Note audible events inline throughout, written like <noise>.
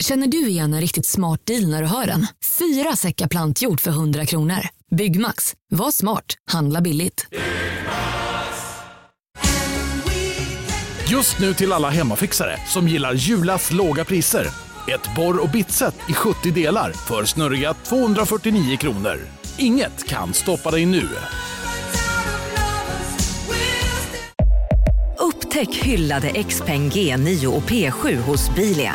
Känner du igen en riktigt smart deal när du hör den? Fyra säckar plantjord för 100 kronor. Byggmax. Var smart. Handla billigt. Just nu till alla hemmafixare som gillar Julas låga priser. Ett borr och bitset i 70 delar för snurriga 249 kronor. Inget kan stoppa dig nu. Upptäck hyllade XPeng G9 och P7 hos Bilia.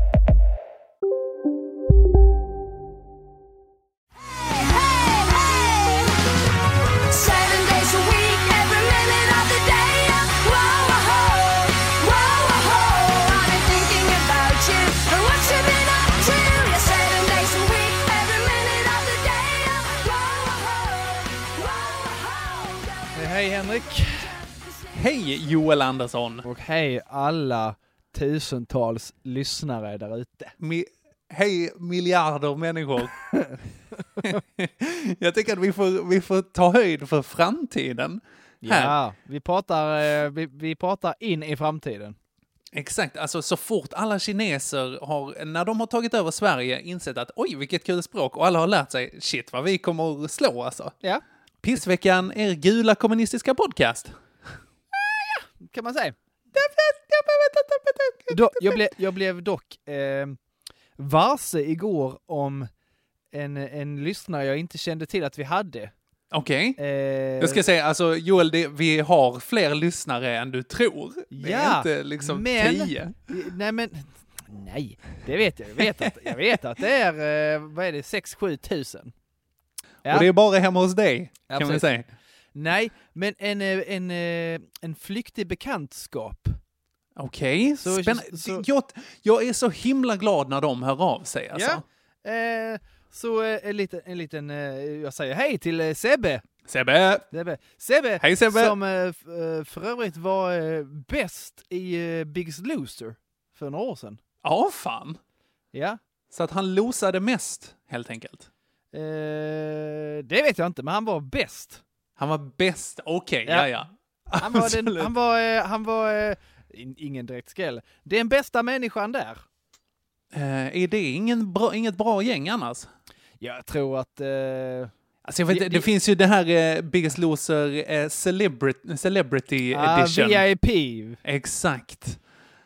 Hej Joel Andersson! Och hej alla tusentals lyssnare där ute. Mi- hej miljarder människor! <laughs> Jag tycker att vi får, vi får ta höjd för framtiden. Här. Ja, vi pratar, eh, vi, vi pratar in i framtiden. Exakt, alltså så fort alla kineser har, när de har tagit över Sverige, insett att oj vilket kul språk och alla har lärt sig, shit vad vi kommer att slå alltså. Ja, Pissveckan, er gula kommunistiska podcast. Kan man säga. Då, jag, blev, jag blev dock eh, varse igår om en, en lyssnare jag inte kände till att vi hade. Okej. Eh, Jag ska säga, alltså Joel, det, vi har fler lyssnare än du tror. Det är Ja, inte liksom men- tio. Nej men, nej, det vet jag. Jag vet att, jag vet att det är, eh, vad är det, 6-7 tusen. Ja. Och det är bara hemma hos dig, Ja, kan precis. säga. Nej, men en, eh, en, eh, en flyktig bekantskap. Okej, Så- spännande. så- Jag, jag är så himla glad när de hör av sig alltså. Ja. Eh, så eh, en liten, en liten jag säger hej till Sebbe. Sebbe! Sebbe, Sebbe, Hej Sebbe! som för övrigt var bäst i Biggest Loser för några år sedan. Ja, fan. Ja. Så att han losade mest, helt enkelt. Eh, det vet jag inte, men han var bäst. Han var bäst, okej, Ja. ja ja. Han var, den, han var, eh, han var eh, in, ingen direkt skräll. Den bästa människan där. Eh, är det ingen bra, inget bra gäng annars? Jag tror att... Eh, Alltså vet, Det- det, det det- finns ju det här eh, Biggest Loser eh, Celebrity, Celebrity ah, Edition. VIP. Exakt.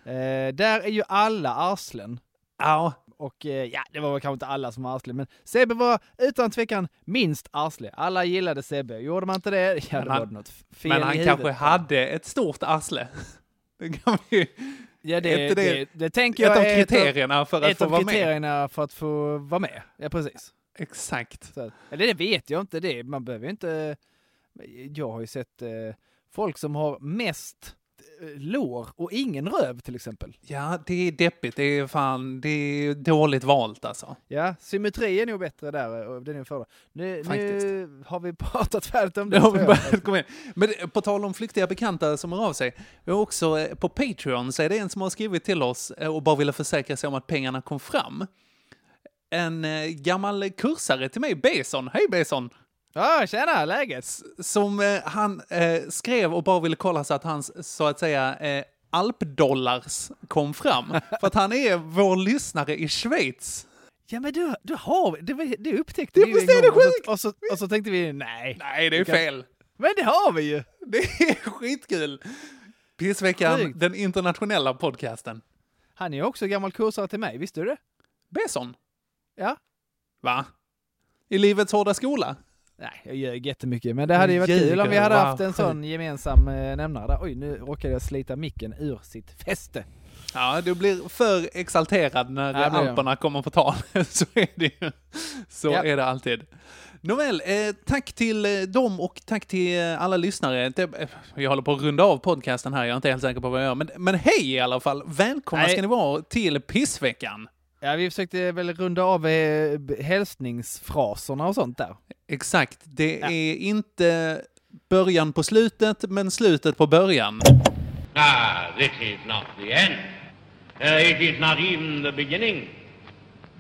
Eh, där är ju alla arslen. Ja, Och eh, ja, det var väl kanske inte alla som var arsle, men Sebbe var utan tvekan minst arsle. Alla gillade Sebbe. Gjorde man inte det, <laughs> ja då var det något fel men han kanske hade ett stort arsle. <laughs> Det kan vi Ja, det, det, det det, tänker jag är ett av- kriterierna för att få vara med. kriterierna för att få vara med. Ja, precis. Exakt. Så, eller det vet jag inte, det. man behöver ju inte... Jag har ju sett eh, folk som har mest lår och ingen röv till exempel. Ja, det är deppigt. Det är fan, det är dåligt valt alltså. Ja, symmetri är nog bättre där. eh, Den är. Nu, nu har vi <laughs> pratat färdigt om det. Det jag. börjat komma in. Men det- på tal om flyktiga bekanta som hör av sig. Vi har också eh, på Patreon så är det en som har skrivit till oss eh, och bara ville försäkra sig om att pengarna kom fram. En eh, gammal kursare till mig, Beson. Hej Beson! Ja, tjena, läget? Som eh, han eh, skrev och bara ville kolla så att hans, så att säga, eh, alpdollars kom fram. <laughs> För att han är vår lyssnare i Schweiz. Ja, men du, du har det, det upptäckte Det- vi ju en gång. Och så-? Och så, och så tänkte vi, nej. Nej, det är kan- fel. Men det har vi ju! Det är skitkul. Pissveckan, Sjukt. den internationella podcasten. Han är ju också gammal kursare till mig, visste du det? Beson. Ja. Va? I livets hårda skola? Nej, jag ljög jättemycket, men det hade ju varit Ljuger, kul om vi hade haft en sån gemensam eh, nämnare där. Oj, nu råkade jag slita micken ur sitt fäste. Ja, du blir för exalterad när Ja, alperna kommer på tal. <laughs> Så är det ju. Så Ja. är det alltid. Nåväl, eh, tack till eh, dem och tack till eh, alla lyssnare. Jag håller på att runda av podcasten här, jag är inte helt säker på vad jag gör. Men, men hej i alla fall! Välkomna Nej. ska ni vara till pissveckan! Ja, vi försökte väl runda av eh, hälsningsfraserna och sånt där. Exakt, det Ja. är inte början på slutet, men slutet på början. Ah, this is not the end. Uh, it is not even the beginning.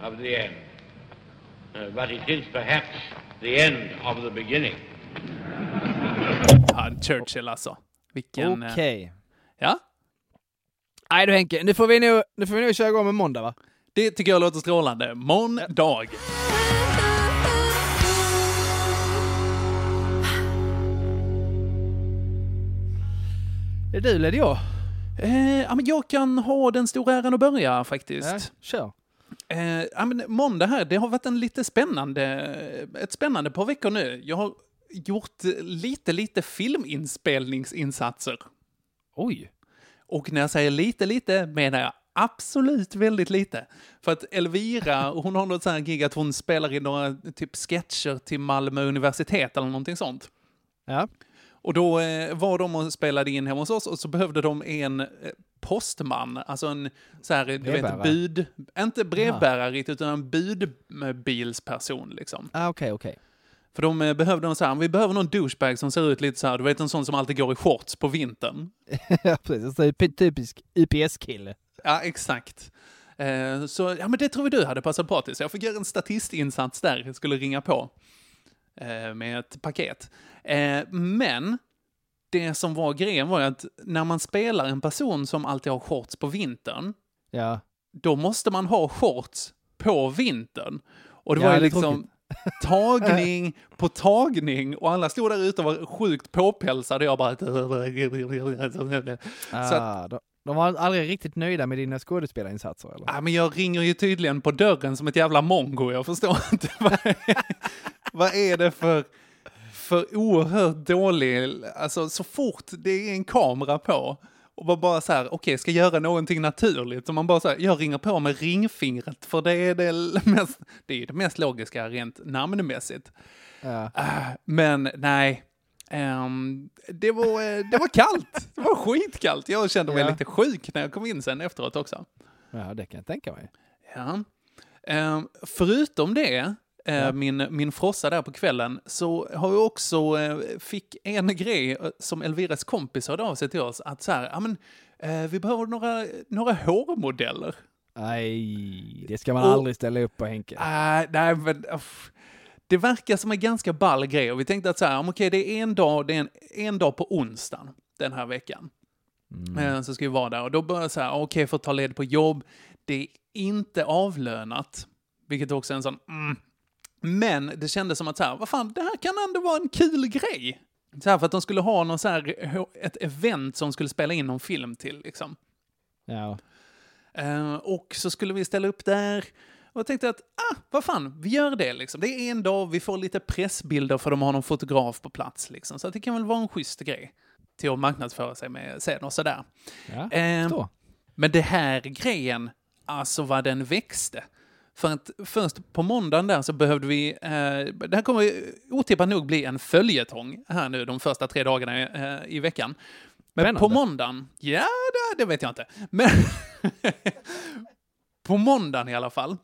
of the end. Uh, but it is perhaps the end of the beginning. Ja, Churchill alltså. Vilken... eh, Okej. Ja, Nej du Henke, nu får vi nog, nu får vi nog köra igång med måndag va? Det tycker jag låter strålande. Måndag. Är det du eller är det jag? Eh, ja, men jag kan ha den stora äran att börja faktiskt. Ja, kör. Eh, ja, men måndag här, det har varit en lite spännande, ett spännande par veckor nu. Jag har gjort lite, lite filminspelningsinsatser. Oj. Och när jag säger lite, lite menar jag absolut väldigt lite. För att Elvira, hon har något sånt här gig att hon spelar i några typ sketcher till Malmö universitet eller någonting sånt. Ja. Och då eh, var de och spelade in hemma hos oss och så behövde de en eh, postman, alltså en så här, du vet, bud, inte brevbärare riktigt, utan en budbilsperson liksom. Ah, okej, okej. För de eh, behövde någon så här, vi behöver någon douchebag som ser ut lite så här, du vet en sån som alltid går i shorts på vintern. <laughs> Ja, precis. Det är typisk UPS-kille. Ja, exakt. Eh, så, ja men det tror vi du hade passat bra till, så jag fick göra en statistinsats där, jag skulle ringa på eh, med ett paket. Eh, men det som var grejen var ju att när man spelar en person som alltid har shorts på vintern, Ja. då måste man ha shorts på vintern. Och det Ja, var ju det liksom <laughs> tagning på tagning och alla stod där ute och var sjukt påpälsade och jag bara... Ah, Så att, de, var aldrig riktigt nöjda med dina skådespelarinsatser eller? ja, men jag ringer ju tydligen på dörren som ett jävla mongo, jag förstår <laughs> inte. vad, är, vad är det för, för oerhört dålig... Alltså så fort det är en kamera på och man bara så här, okej, ska göra någonting naturligt. Och man bara så här, jag ringer på med ringfingret, för det är det <laughs> mest, det är det mest logiska rent namnmässigt. Ja. Ah, Men nej, ehm, det, var, eh, det var kallt. <laughs> Det var skitkallt. Jag kände mig Ja. lite sjuk när jag kom in sen efteråt också. ja, det kan jag tänka mig. Ja. Ehm, förutom det, eh, Ja. min, min frossa där på kvällen, så har jag också eh, fick en grej som Elviras kompis hörde av sig till oss, att så här, ja men, vi behöver några, några hårmodeller. Nej, det ska man Och- aldrig ställa upp på Henke. Uh, nej, men... uff. Det verkar som en ganska ball grej och vi tänkte att så här, okej, det är en dag, det är en, en dag på onsdagen den här veckan. Eh, så ska vi vara där och då börjar jag så här, okej, för att ta led på jobb, det är inte avlönat, vilket också är en sån, mm. Men det kändes som att så här, vad fan, det här kan ändå vara en kul grej. Så här, för att de skulle ha någon så här, ett event som skulle spela in någon film till, liksom. Ja. Eh, och så skulle vi ställa upp där. Och jag tänkte att, ah, vad fan, vi gör det liksom. Det är en dag, vi får lite pressbilder för de har någon fotograf på plats liksom. Så det kan väl vara en schysst grej till att marknadsföra sig med sen och sådär. Ja, Eh, men det här grejen, alltså vad den växte. För att först på måndagen där så behövde vi, eh, det här kommer otippat nog bli en följetong här nu de första tre dagarna eh, i veckan. Men Spännande. på måndagen, ja det, det vet jag inte. Men <laughs> på måndagen i alla fall.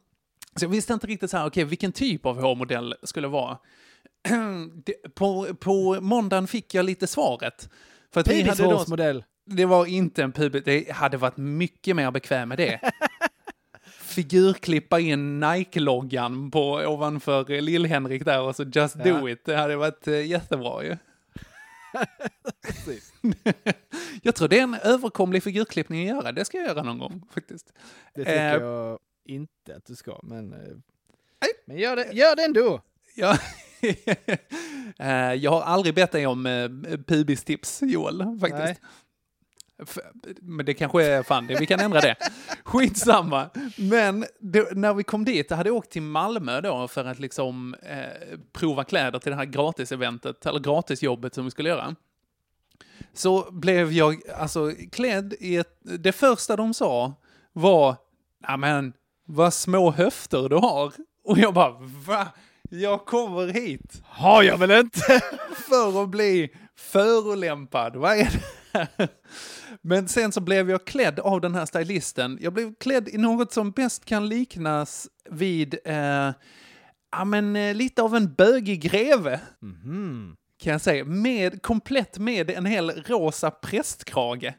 Så jag visste inte riktigt så här, okej vilken typ av hårmodell skulle vara. <clears throat> På, på måndagen fick jag lite svaret. För att vi hade då, det var inte en pubis, det hade varit mycket mer bekväm med det. <laughs> Figurklippa in Nike-loggan på ovanför Lill-Henrik där och så just do Ja. it. Det hade varit eh, jättebra ju. <laughs> jag tror det är en överkomlig figurklippning att göra. Det ska jag göra någon gång faktiskt. Det tycker Eh, jag inte att du ska, men... eh, Men gör det, gör det ändå! Ja. <laughs> Eh, jag har aldrig bett dig om uh, pubis-tips, Joel, faktiskt. Nej. Men det kanske är fan det, vi kan ändra det. <laughs> Skitsamma. Men det, när vi kom dit, jag hade åkt till Malmö då för att liksom eh, prova kläder till det här gratis-eventet, eller gratisjobbet som vi skulle göra. Så blev jag alltså klädd i ett, det första de sa var, men vad små höfter du har. Och jag bara, va? Jag kommer hit Har jag väl inte? <laughs> för att bli förolämpad. Vad är det? Men sen så blev jag klädd av den här stylisten. Jag blev klädd i något som bäst kan liknas vid eh, ja, men, eh, lite av en bögig greve. Kan jag säga. Med, komplett med en hel rosa prästkrage.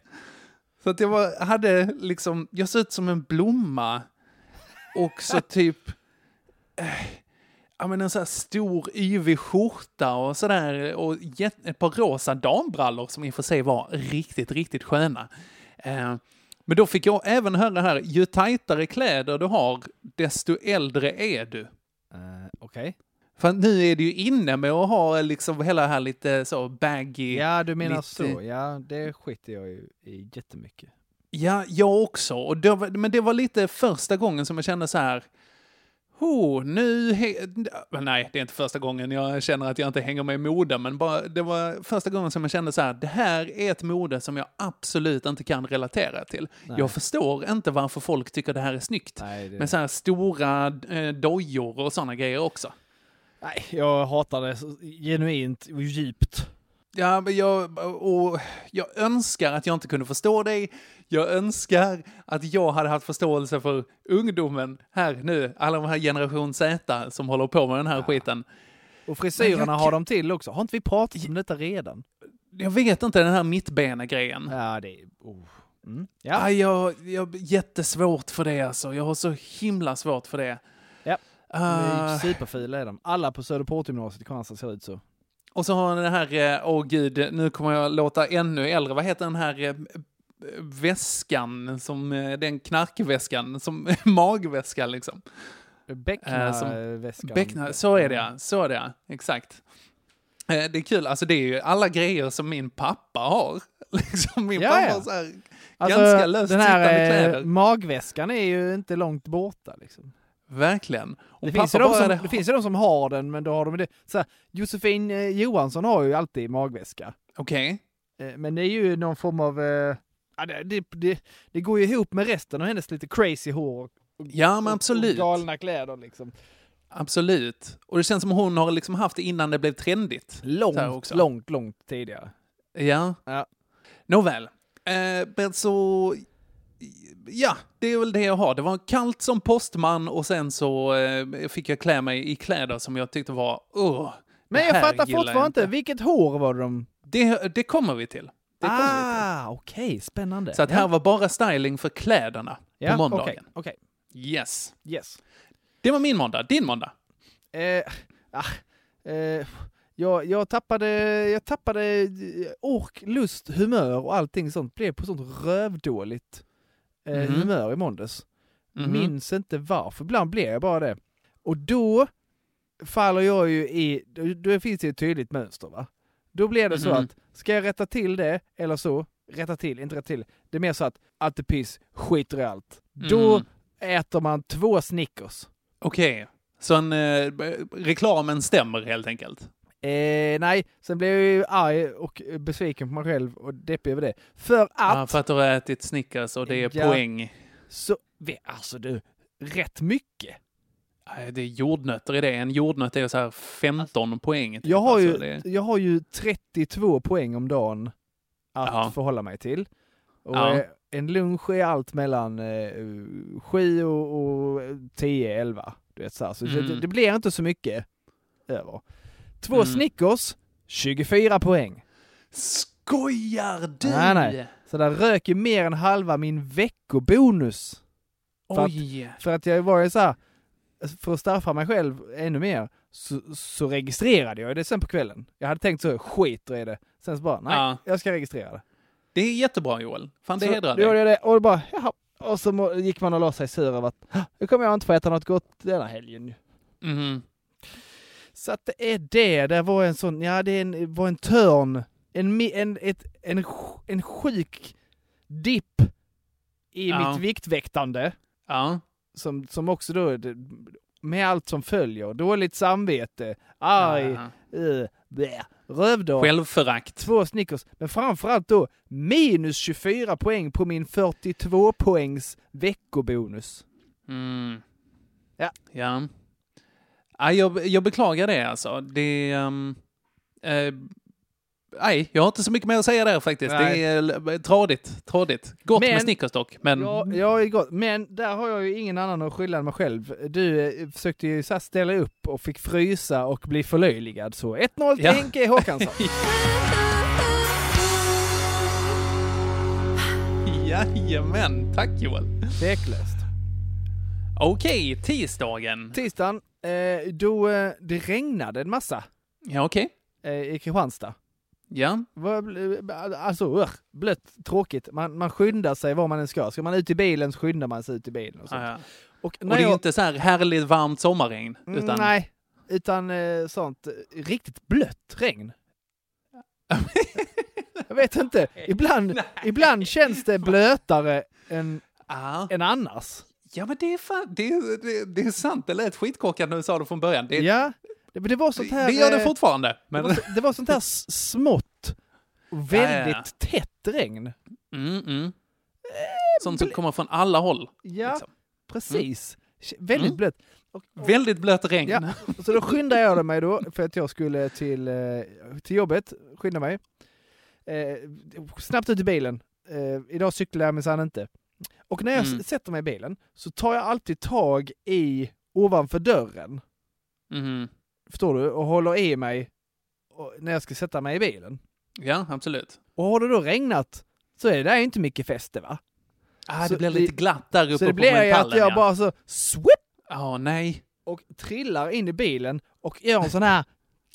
Så att jag var, hade liksom, jag såg ut som en blomma också typ... Eh, ja, men en sån här stor yvig skjorta och sådär. Och ett par rosa dambrallor som i och för sig var riktigt, riktigt sköna. Eh, men då fick jag även höra här, ju tajtare kläder du har, desto äldre är du. Eh, Okej. För nu är det ju inne med att ha liksom hela här lite så baggy. Ja, du menar lite- så. Ja, det skiter jag ju i jättemycket. Ja, jag också. Och det var, men det var lite första gången som jag kände så här. Oh, nu... Nej, det är inte första gången jag känner att jag inte hänger med i mode, men bara, det var första gången som jag kände så här. Det här är ett mode som jag absolut inte kan relatera till. Nej. Jag förstår inte varför folk tycker det här är snyggt. Nej, det... Med så här stora eh, dojor och sådana grejer också. Nej, jag hatar det genuint och djupt. Ja, men jag, och jag önskar att jag inte kunde förstå dig. Jag önskar att jag hade haft förståelse för ungdomen här nu, alla de här generation Z som håller på med den här skiten. Och frisyrerna jag har de till också. Har inte vi pratat om detta redan? Jag vet inte, den här mittbena-grejen. Ja, det är... Oh. Mm. Ja. Ja, jag, jag jättesvårt för det alltså. Jag har så himla svårt för det. Ja. Ah, superfila är de. Alla på Söderportgymnasiet i Kristianstad ser ut så. och så har den här, eh, åh gud, nu kommer jag låta ännu äldre. Vad heter den här eh, väskan, som, eh, den knarkväskan, som <laughs> magväska liksom. Eh, som- Beckna-väskan. Beckna, så är det. Så är det. Exakt. Eh, Det är kul, alltså det är ju alla grejer som min pappa har. <laughs> Liksom min Ja, pappa ja. har så här Alltså, ganska löst den här kläder. eh, magväskan är ju inte långt borta liksom. Verkligen. Och Det finns, ju de som, det finns ju de som har den, men då har de det. Så här, Josefin eh, Johansson har ju alltid magväska. Okej. Eh, Men det är ju någon form av... Ja, det, det, det, går ju ihop med resten av hennes lite crazy hår. Och, Ja, men absolut. Och galna kläder liksom. Absolut. Och det känns som hon har liksom haft det innan det blev trendigt. Långt, också. långt, långt tidigare. Ja. Ja. Nåväl. Eh, men så... Ja, det är väl det jag har. Det var kallt som postman och sen så eh, fick jag klä mig i kläder som jag tyckte var... Uh, Men jag fattar fortfarande inte, vilket hår var det de... Det, det kommer vi till. Det Ah, okej, spännande. till. Så att Ja. här var bara styling för kläderna ja, på måndagen. Okej, okej. Yes. yes. Det var min måndag. Din måndag? Eh, ah, eh, jag, jag tappade, jag tappade eh, ork, lust, humör och allting sånt. Blev på sånt rövdåligt eh, Mhm. humör i måndags. Mhm. Minns inte varför. Ibland blir jag bara det. Och då faller jag ju i, då, då finns det ett tydligt mönster va. Då blir det så Mhm. att, ska jag rätta till det eller så, rätta till, inte rätta till. Det är mer så att allt är piss, skiter i allt. Då Mm. äter man två Snickers. Okej. Så en, eh, reklamen stämmer helt enkelt? Eh, nej, sen blev jag ju arg och besviken på mig själv och deppig över det. För att, Ja, för att du har ätit Snickers och det är Ja. poäng. så, alltså du, rätt mycket. Nej, Det är jordnötter i det. En jordnöt är så här 15 poäng. typ. Jag har, ju, Alltså, det- jag har ju 32 poäng om dagen att Ja. förhålla mig till. Och Ja. eh, en lunch är allt mellan eh, 7 och, och 10, 11. Du vet, så här. så det, Mm. det blir inte så mycket över. Två Mm. Snickers, 24 poäng. Skojar du? Nej, nej. Så där rök ju mer än halva min veckobonus. För att- Oj. För att jag var ju så här, för att straffa mig själv ännu mer, så, så registrerade jag det sen på kvällen. Jag hade tänkt så, skiter i det. Sen så bara, nej, Ja. jag ska registrera det. Det är jättebra Joel. Fan, det så hedrar då gjorde dig. jag det, och bara, jaha. Och så gick man och la sig sur över att, "Ah, nu kommer jag inte få äta något gott denna helgen. ju." Mhm. Så att det är det, det var en sån, ja det en, var en törn, en, en, ett, en, en sjuk dipp i Ja. mitt viktväktande. Ja. Som, som också då, med allt som följer, dåligt samvete, arg, uh, blä, rövdag, Självförakt. två Snickers, men framförallt då minus 24 poäng på min 42 poängs veckobonus. Mm. Ja. Ja. ja jag, jag beklagar det alltså. Det... Um, eh, nej, jag har inte så mycket mer att säga där faktiskt. Nej. Det är eh, tradigt. Tradigt. Gott Men- med Snickers dock, men... Ja, jag är gott. Men där har jag ju ingen annan att skylla än mig själv. Du eh, försökte ju så ställa upp och fick frysa och bli förlöjligad. Så 1-0 till Ja. Henke Håkansson. <laughs> Jajamän, tack Joel. Tveklöst. Okej, tisdagen. Tisdagen, eh, då eh, det regnade en massa Ja, okej. eh, i Kristianstad. Ja. Alltså, uh, blött, tråkigt. Man, man skyndar sig var man än ska. Ska man ut i bilen så skyndar man sig ut i bilen. Och, sånt. ja. och Och det är inte så här härligt varmt sommarregn. Utan... Mm, Nej, utan eh, sånt eh, riktigt blött regn. <laughs> Jag vet inte, ibland, ibland känns det blötare än, Ah. än annars. Ja, men det är, fan, det, är- det är sant. Det lät skitkorkat när du sa det från början. Det, Ja, det, det var sånt här... det gör det eh, fortfarande. det, Men... var, så- det var sånt här smått väldigt Ja, tätt regn. Mm, mm. Sånt som kommer från alla håll. Ja, liksom. precis. Väldigt Mm. blött. Och, och, Väldigt blött regn. Ja. Så då skyndade jag mig då för att jag skulle till, eh, till jobbet. Skynda mig. Eh, snabbt ut i bilen. Eh, idag cyklar jag minsann inte. Och när jag Mm. sätter mig i bilen så tar jag alltid tag i ovanför dörren. Mhm. Förstår du? Och håller i mig när jag ska sätta mig i bilen. Ja, absolut. Och har det då regnat så är det där inte mycket fäste va? Ah, Så det blir det- lite glatt där uppe Så det på blir att jag ja. bara så swip Ja, nej. och trillar in i bilen och gör en sån här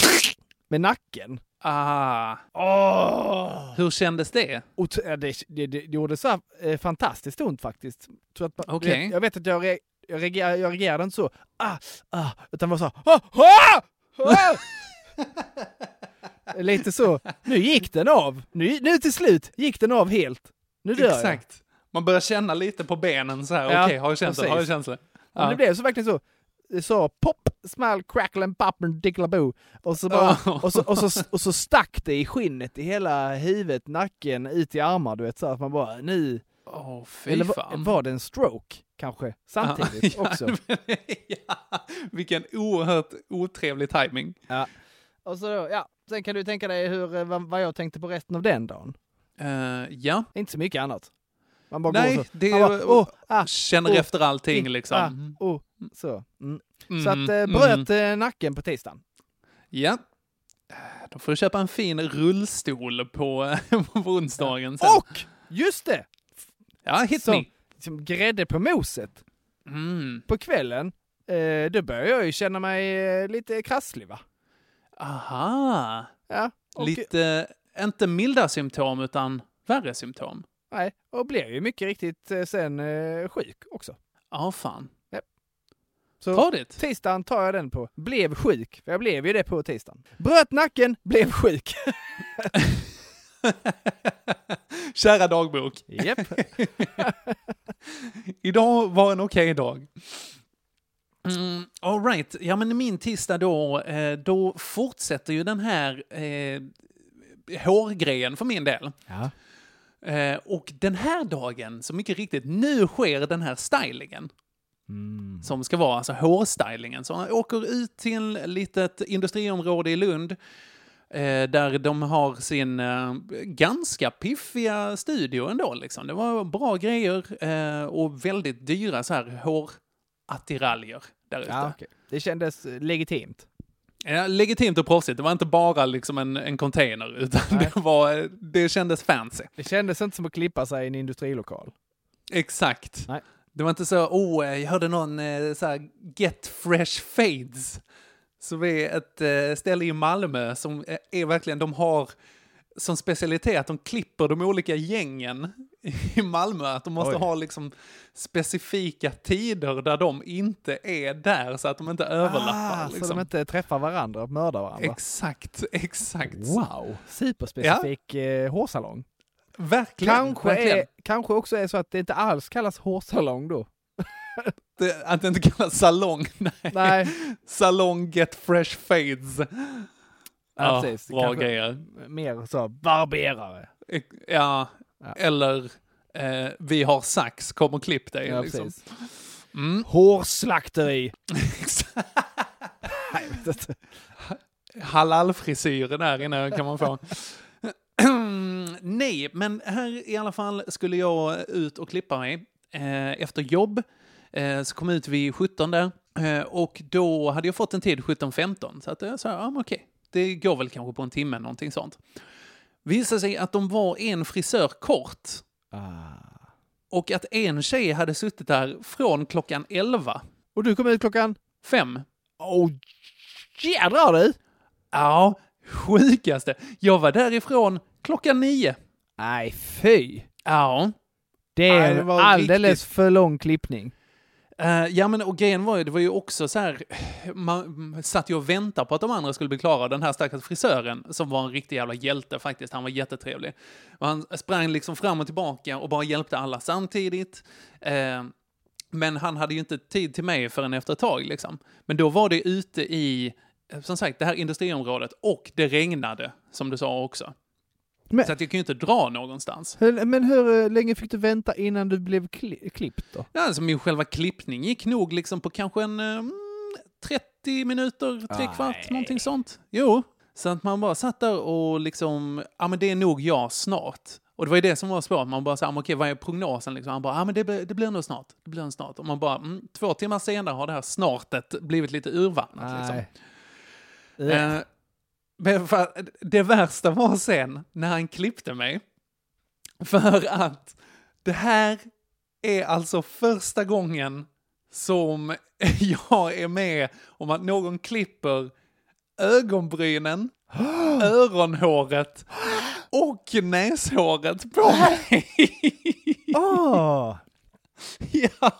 <laughs> med nacken. Ah. Åh! Hur kändes det? Och det, det, det gjorde så här, eh, fantastiskt ont faktiskt. Så att, Okej. jag, jag vet att jag, jag, reagerar, jag reagerade inte så, ah, ah, utan var så ah, ah, ah! Lite så. Nu gick den av. Nu, nu till slut gick den av helt. Nu dör jag. Exakt. Man börjar känna lite på benen så här. Ja, Okej, har jag det? Har jag känt det? Men Ja. det blev så verkligen så. Det sa pop, small, crackle and pop and dicklaboo. Och så, bara, Oh. och, så, och, så, och så stack det i skinnet i hela huvudet, nacken, ut i armar. Du vet så att man bara nu... Åh, fy Eller var, fan. var det en stroke kanske? Samtidigt <laughs> ja, också. <laughs> ja, vilken oerhört otrevlig timing. Och så då, ja, sen kan du tänka dig hur, eh, vad, jag tänkte på resten av den dagen. Uh, ja, Inte så mycket annat. Man bara nej, går så. det bara, åh, ah, känner oh, efter allting in, liksom. ah, oh, så. Mm. Mm, Så att eh, mm. bröt eh, nacken på tisdagen. Ja. Då får du köpa en fin rullstol på, <laughs> på onsdagen sen. Och, just det! ja, hit som- me. Som grädde på moset. Mm. På kvällen, eh, då börjar jag ju känna mig eh, lite krasslig va? Aha. Ja. Och, Lite, inte milda symptom utan värre symptom. Nej, och blev ju mycket riktigt eh, sen eh, sjuk också. Ja, fan. Så Tradigt. tisdagen tar jag den på. Blev sjuk, för jag blev ju det på tisdagen. Bröt nacken, blev sjuk. <laughs> <laughs> Kära dagbok. Japp. <laughs> Idag var en okej dag. Mm, all right. Ja, men min tisdag då, eh, då fortsätter ju den här eh, hårgrejen för min del. Ja. Eh, och den här dagen, så mycket riktigt, nu sker den här stylingen. Mm. Som ska vara alltså hårstylingen. Så han åker ut till ett litet industriområde i Lund. Eh, där de har sin eh, ganska piffiga studio ändå. Liksom. Det var bra grejer eh, och väldigt dyra så här hårattiraljer där ute. Ja, okej. Det kändes eh, legitimt. Ja, legitimt och proffsigt. Det var inte bara liksom en, en container, <laughs> utan Nej. det, var, det kändes fancy. Det kändes inte som att klippa sig i en industrilokal. Exakt. Nej. Det var inte så, oh, jag hörde någon eh, så här, Get Fresh Fades. Som är ett eh, ställe i Malmö som är, verkligen, de har som specialitet att de klipper de olika gängen i Malmö. Att de måste Oj. ha liksom specifika tider där de inte är där så att de inte överlappar. Ah, liksom. Så de inte träffar varandra och mördar varandra. Exakt, exakt. Wow! Superspecifik eh, hårsalong. Verkligen. Kanske, verkligen. är, kanske också är så att det inte alls kallas hårsalong då. <laughs> Det, att det inte kallas salong. <laughs> Nej. Nej, Salong Get Fresh Fades. ja, precis. Bra Kanske grejer. Mer så, barberare. Ja, Ja. eller eh, vi har sax, kom och klipp dig. Ja, liksom. Mm. Hårslakteri. <laughs> Halalfrisyren där inne kan man få. <clears throat> Nej, men här i alla fall skulle jag ut och klippa mig eh, efter jobb. Eh, så kom ut vid 17 där. Eh, och då hade jag fått en tid 17.15. Så att jag sa, ja men okej, det går väl kanske på en timme, någonting sånt. Visade sig att de var en frisör kort. Ah. Och att en tjej hade suttit där från klockan 11, Och du kom ut klockan? fem. Åh, jädrar du! Ja, sjukaste. Jag var därifrån klockan nio. Nej, fy! Ja. Det är alldeles riktigt- för lång klippning. Uh, ja, men och grejen var ju, det var ju också så här, man satt ju och väntade på att de andra skulle bli klara. Den här stackars frisören, som var en riktig jävla hjälte faktiskt, han var jättetrevlig. Och han sprang liksom fram och tillbaka och bara hjälpte alla samtidigt. Uh, men han hade ju inte tid till mig förrän efter ett tag liksom. Men då var det ute i, eh, som sagt, det här industriområdet och det regnade, som du sa också. Men- Så att jag kan ju inte dra någonstans. Men hur eh, länge fick du vänta innan du blev kli- klippt då? Ja, alltså min själva klippning gick nog liksom på kanske en mm, 30 minuter, tre Nej. kvart, någonting sånt. Jo. Så att man bara satt där och liksom, ja men det är nog jag snart. Och det var ju det som var svårt, man bara sa, okej vad är prognosen liksom? Han bara, ja men det, det blir nog snart, det blir nog snart. Och man bara, mm, två timmar senare har det här snartet blivit lite urvattnat liksom. Nej. Men det värsta var sen när han klippte mig. För att det här är alltså första gången som <laughs> jag är med om att någon klipper ögonbrynen, <gasps> öronhåret och näshåret på mig. Åh! <laughs> <laughs> ja.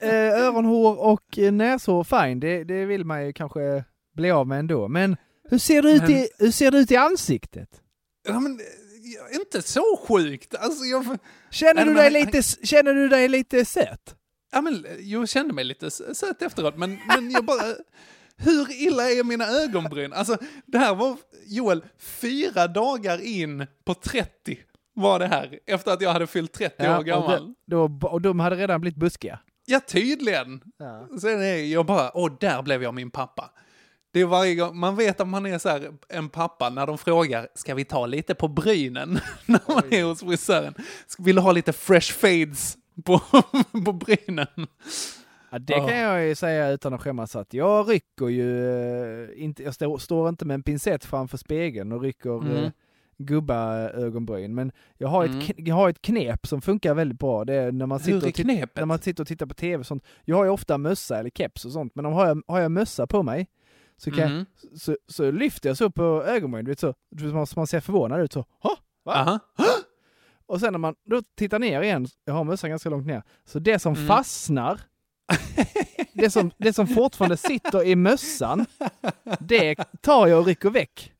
Öronhår och eh, näshår, fine, det, det vill man ju kanske bli av med ändå. Men hur ser det ut, Men- i, hur ser det ut i ansiktet? ja, men ja, inte så sjukt. Alltså, jag, Känner du, men dig han- lite, känner du dig lite söt? Ja, men jag kände mig lite söt efteråt, men, men jag bara... <laughs> Hur illa är mina ögonbryn? Alltså, det här var, Joel, fyra dagar in på 30 var det här, efter att jag hade fyllt 30 år och, gammal. de, då, och de hade redan blivit buskiga. Ja, tydligen. Ja. Sen är jag bara, åh, där blev jag min pappa. Det är varje gång, man vet att man är så här, en pappa när de frågar, ska vi ta lite på brynen? <laughs> när man är hos frisören. Vill du ha lite fresh fades på, <laughs> på brynen? Ja, det kan jag ju säga utan att skämmas att jag rycker ju eh, inte, jag står, står inte med en pincett framför spegeln och rycker Mm. mm. gubba-ögonbryn. Men jag har, Mm. ett, jag har ett knep som funkar väldigt bra. Det är när man sitter, och, när man sitter och tittar på tv och sånt. Jag har ju ofta mössa eller keps och sånt, men om har jag, har jag mössa på mig så, kan Mhm. jag, så, så lyfter jag så på ögonbrynen, du vet så, man, man ser förvånad ut så. Ha? Va? Aha. <gasps> Och sen när man då tittar ner igen, jag har mössan ganska långt ner, så det som Mm. fastnar, det som, det som fortfarande sitter i mössan, <laughs> det tar jag och rycker väck.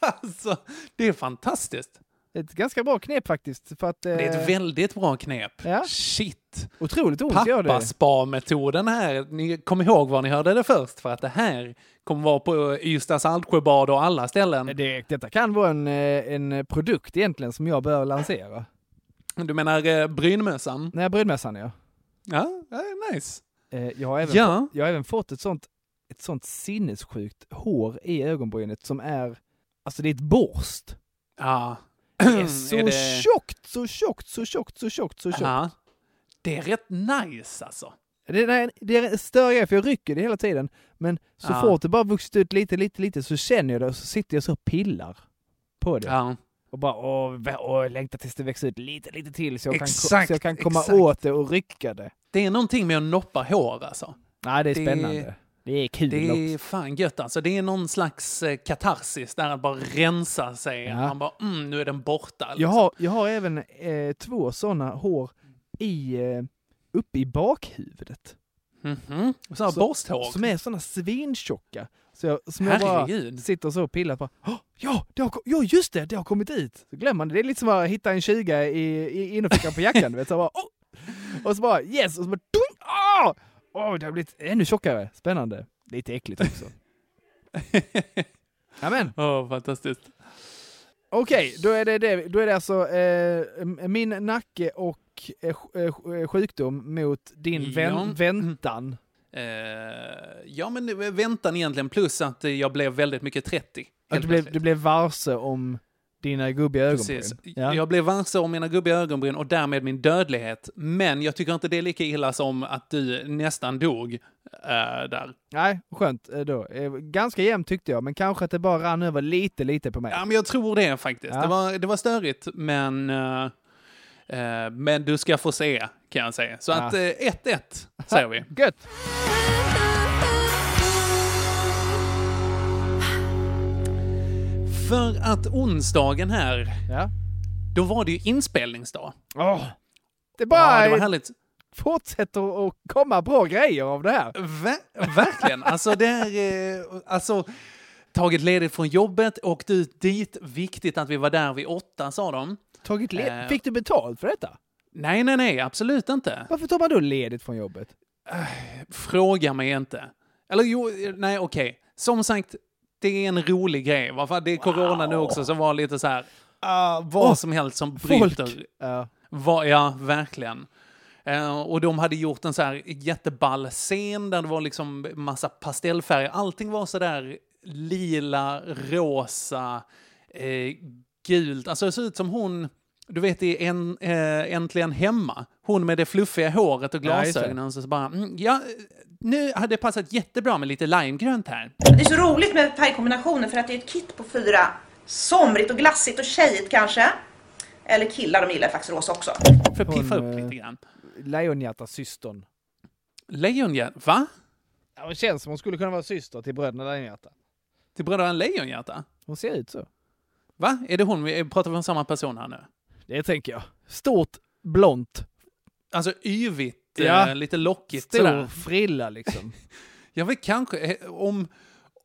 Alltså, det är fantastiskt. Ett ganska bra knep faktiskt, för att... Det är Eh, ett väldigt bra knep. Ja. Shit. otroligt ont gör det. Pappaspa-metoden här. Ni kom ihåg var ni hörde det först, för att det här kommer vara på Ystads Altsjöbad och alla ställen. det. Detta kan vara en, eh, en produkt egentligen som jag bör lansera. Du menar eh, brynmössan? När jag brydmässan ja. Ja, nice. Eh, jag, har även Ja. fått, jag har även fått ett sånt, ett sånt sinnessjukt hår i ögonbrynet som är, alltså det är ett borst. Ja. Det <clears throat> så det- tjockt, så tjockt, så tjockt, så tjockt, så tjockt. Ja. Det är rätt nice alltså. Det, det en större grej, för jag rycker det hela tiden. Men så Ja. fort det bara vuxit ut lite, lite, lite så känner jag det och så sitter jag så och pillar på det. Ja. Och bara åh, åh, längtar tills det växer ut lite, lite till så jag, kan, Exakt, så jag kan komma exakt. åt det och rycka det. Det är någonting med att noppa hår alltså. Nej, det är Det- spännande. Det är kul Det är också. fan gött alltså. Det är någon slags eh, katarsis där att bara rensa sig. Ja. Man bara, mm, nu är den borta. Jag liksom. har, jag har även eh, två sådana hår i, eh, uppe i bakhuvudet. Mhm. Så här Så- borsthår. Som är sådana svintjocka. Så jag, som jag bara sitter så och pillar på. "Åh, Ja, det har, ja, just det, det har kommit ut. Så glömmer man det. Det är lite som att hitta en 20 i, i innerfickan på jackan. du vet, så bara, "Åh!" Och så bara yes! Och så bara dung! Ah! Åh, det har blivit ännu tjockare. Spännande. Lite äckligt också. <laughs> Amen. Åh, fantastiskt. Okej, då är det, det, då är det alltså eh, min nacke och eh, sj- eh, sjukdom mot din Ja. vän, väntan. Eh, ja, men väntan egentligen, plus att eh, jag blev väldigt mycket 30. Att helt du blev, du blev varse om dina gubbiga ögonbryn. Precis. Ja. Jag blev varse om mina gubbiga ögonbryn och därmed min dödlighet. Men jag tycker inte det är lika illa som att du nästan dog eh, där. Nej, skönt eh, då. Eh, Ganska jämnt tyckte jag, men kanske att det bara rann över lite, lite på mig. Ja, men jag tror det faktiskt. Ja. Det, var, det var störigt, men... Eh, men du ska få se, kan jag säga. Så Ja. att eh, 1-1 säger vi. Gött! För att onsdagen här, Ja. då var det ju inspelningsdag. Åh, det Ja, bara det var härligt. fortsätter att komma bra grejer av det här. Ver- verkligen. Alltså, det är, eh, alltså, tagit ledigt från jobbet, åkt ut dit. Viktigt att vi var där vid åtta, sa de. Tagit Eh. Fick du betalt för detta? Nej, nej, nej, absolut inte. Varför tar man då ledigt från jobbet? Fråga mig inte. Eller jo, nej, okej. Som sagt, det är en rolig grej. Varför? Det är corona nu också, så var lite så här, ah, vad Åh, som helst som bryter. Ja. Var, ja, verkligen. Eh, och de hade gjort en så här jätteball scen där det var liksom massa pastellfärger. Allting var så där lila, rosa, eh, gult. Alltså det såg ut som hon, du vet i en, eh, Äntligen Hemma, hon med det fluffiga håret och det. glasögonen. så, så bara, mm, ja, nu hade det passat jättebra med lite limegrönt här. Det är så roligt med färgkombinationer för att det är ett kit på fyra. Somrigt och glassigt och tjejigt kanske. Eller killar, de gillar faktiskt rosa också. För att piffa Hon, upp eh, lite grann. Lejonhjärta-systern. Lejonhjärta, va? Ja, hon känns som hon skulle kunna vara syster till bröderna Lejonhjärta. Till Bröderna Lejonhjärta? Hon ser ut så. Va? Är det hon? Vi- Pratar vi om samma person här nu? Det tänker jag. Stort, blont, Alltså yvigt, Ja. eh, lite lockigt stor sådär. frilla liksom. <laughs> Jag vet kanske, eh, om,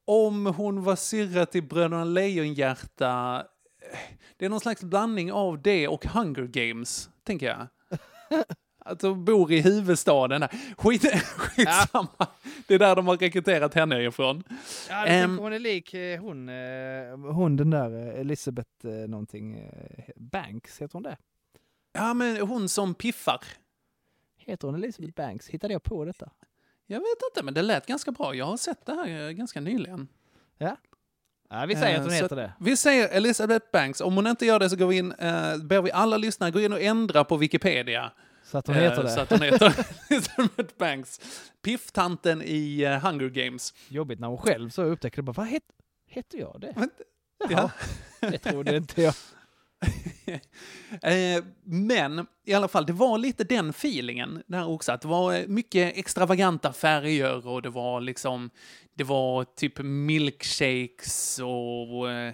om hon var syrra till Bröderna Lejonhjärta, eh, det är någon slags blandning av det och Hunger Games, tänker jag. <laughs> Att de bor i huvudstaden. Skit, <laughs> skitsamma. Det är där de har rekryterat henne ifrån. Ja, tänker hon är lik eh, hon, eh, hon den där eh, Elizabeth eh, någonting, Banks, heter hon det? Ja, men hon som piffar. Heter hon Elizabeth Banks? Hittade jag på detta? Jag vet inte, men det lät ganska bra. Jag har sett det här ganska nyligen. Ja, vi säger att hon heter det. Vi säger Elizabeth Banks. Om hon inte gör det så går vi in, eh, ber vi alla lyssnare gå in och ändra på Wikipedia. Så att hon Eh, heter det. Så att hon heter <laughs> Elizabeth Banks. Pifftanten i eh, Hunger Games. Jobbigt när hon själv så upptäcker det bara, vad het, heter jag det? Men- Jaha, det trodde inte jag. <laughs> Eh, men i alla fall, det var lite den feelingen där också. Att det var mycket extravaganta färger och det var liksom, det var typ milkshakes och eh,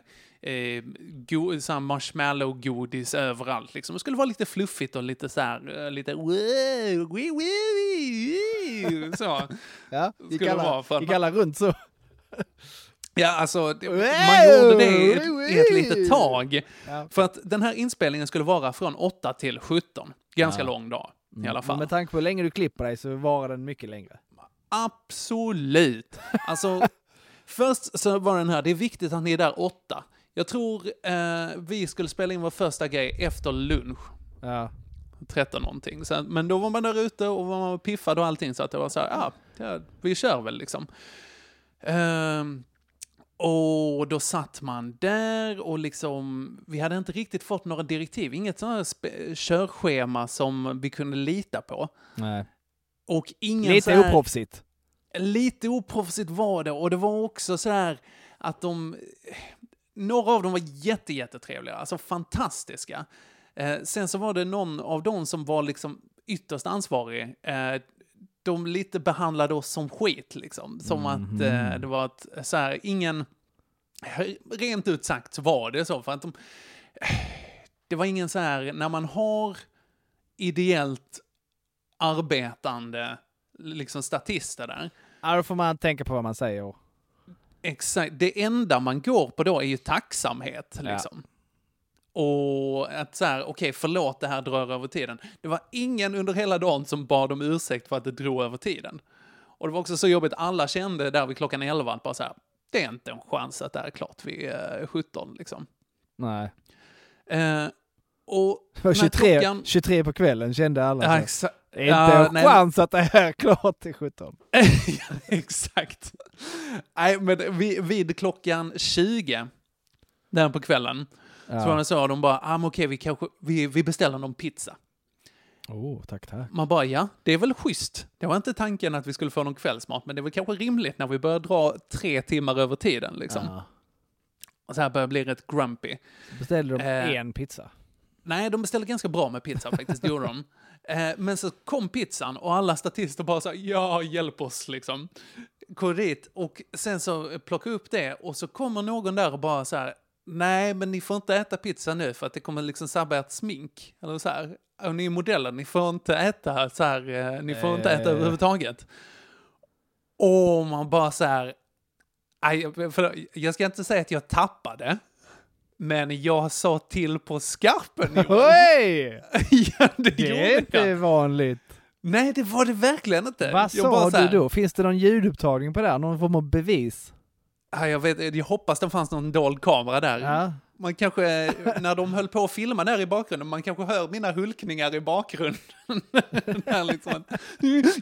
eh, go- så marshmallow-godis överallt. Liksom. Det skulle vara lite fluffigt och lite så här, eh, lite så. <laughs> Ja, gick det vara alla, för gick alla runt så. Ja, alltså, man gjorde det i ett, i ett litet tag. Ja. För att den här inspelningen skulle vara från 8 till 17. Ganska Ja. lång dag i alla fall. Men med tanke på hur länge du klipper dig så varar den mycket längre. Absolut. Alltså, <laughs> först så var den här, det är viktigt att ni är där 8. Jag tror eh, vi skulle spela in vår första grej efter lunch. Ja. 13 någonting. Så, men då var man där ute och var man piffad och allting så att det var så här, ja, ja vi kör väl liksom. Ehm, och då satt man där och liksom, vi hade inte riktigt fått några direktiv, inget sånt här körschema som vi kunde lita på. Nej. Och ingen Lite här, oproffsigt. Lite oproffsigt var det och det var också så här att de... Några av dem var jätte, jättetrevliga, alltså fantastiska. Eh, sen så var det någon av dem som var liksom ytterst ansvarig. Eh, de lite behandlade oss som skit, liksom. Som att eh, det var ett, så här, ingen... Rent ut sagt så var det så, för att de... Det var ingen så här, när man har ideellt arbetande liksom statister där, Ja, då får man tänka på vad man säger. Exakt. Det enda man går på då är ju tacksamhet. Ja. Liksom. Och att så här, okej, förlåt, det här drar över tiden. Det var ingen under hela dagen som bad om ursäkt för att det drog över tiden. Och det var också så jobbigt, alla kände där vid klockan 11 att bara så här, det är inte en chans att det här är klart vid eh, 17 liksom. Nej. Eh, och Det var när 23, klockan- 23 på kvällen kände alla. Ja, det är inte ja, en nej, chans att det här är klart till 17. <laughs> ja, exakt. Nej, men vid, vid klockan 20, där på kvällen, så var Ja. det så, de bara, ah, men okej, vi, kanske, vi, vi beställer någon pizza. Oh, tack, tack. Man bara, ja, det är väl schysst. Det var inte tanken att vi skulle få någon kvällsmat, men det var kanske rimligt när vi börjar dra tre timmar över tiden. Liksom. Ja. Och så här börjar bli rätt grumpy. Beställde de Eh. en pizza. Nej, de beställde ganska bra med pizza faktiskt, gjorde de. <laughs> Eh, men så kom pizzan och alla statister bara här, ja, hjälp oss liksom. Går dit och sen så plockar upp det och så kommer någon där och bara så här, nej, men ni får inte äta pizza nu för att det kommer liksom sabba ert smink. Eller så här, och ni är modeller, ni får inte äta så här, eh, ni får inte äta Eh. överhuvudtaget. Och man bara så här, aj, jag ska inte säga att jag tappade, men jag sa till på skarpen. Oj! <laughs> <laughs> ja, det, Det är inte jag. vanligt. Nej, det var det verkligen inte. Vad jag sa du då? Finns det någon ljudupptagning på det här? Någon form av bevis? Ja, jag, vet, jag hoppas det fanns någon dold kamera där. Ja. Man kanske, när de höll på att filma där i bakgrunden, man kanske hör mina hulkningar i bakgrunden. <laughs> där liksom.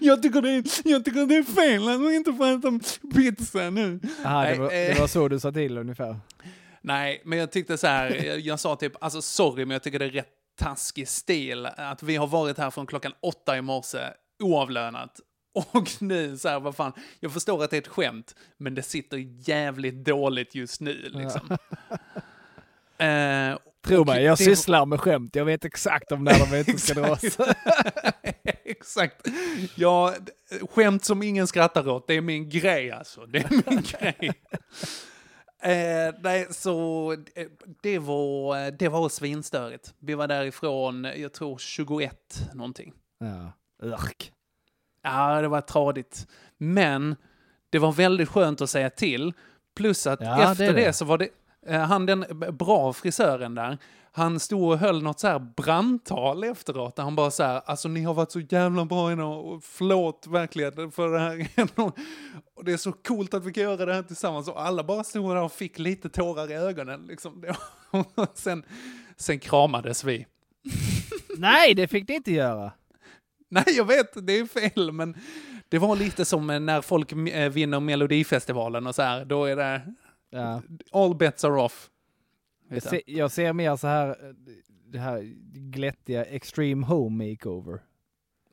jag, tycker det är, jag tycker det är fel att inte får äta pizza nu. Aha, det, var, eh. det var så du sa till ungefär. Nej, men jag tyckte så här, jag- jag sa typ, alltså sorry, men jag tycker det är rätt taskig stil att vi har varit här från klockan åtta i morse oavlönat. <laughs> Och nu så här, vad fan, jag förstår att det är ett skämt, men det sitter jävligt dåligt just nu liksom. <laughs> Eh, Tro mig, jag det- sysslar med skämt. Jag vet exakt om när de inte ska dras. <laughs> Exakt. Ja, skämt som ingen skrattar åt, det är min grej alltså. Det är min grej. Eh, nej, så eh, det var, det var svinstörigt. Vi var därifrån, jag tror 21 någonting. Ja. Urk. Ja, det var tradigt. Men det var väldigt skönt att säga till. Plus att Ja, det efter är det. det. så var det, eh, han den bra frisören där, han stod och höll något så här brandtal efteråt, där han bara så här, alltså ni har varit så jävla bra idag och förlåt verkligen för det här. <laughs> och det är så coolt att vi kan göra det här tillsammans. Och alla bara stod där och fick lite tårar i ögonen. Liksom. <laughs> Sen, sen kramades vi. <laughs> Nej, det fick ni inte göra. Nej, jag vet, det är fel, men det var lite som när folk eh, vinner Melodifestivalen och så här, då är det Ja. all bets are off. Jag, Vet se, jag ser mer så här, eh, det här glättiga extreme home makeover.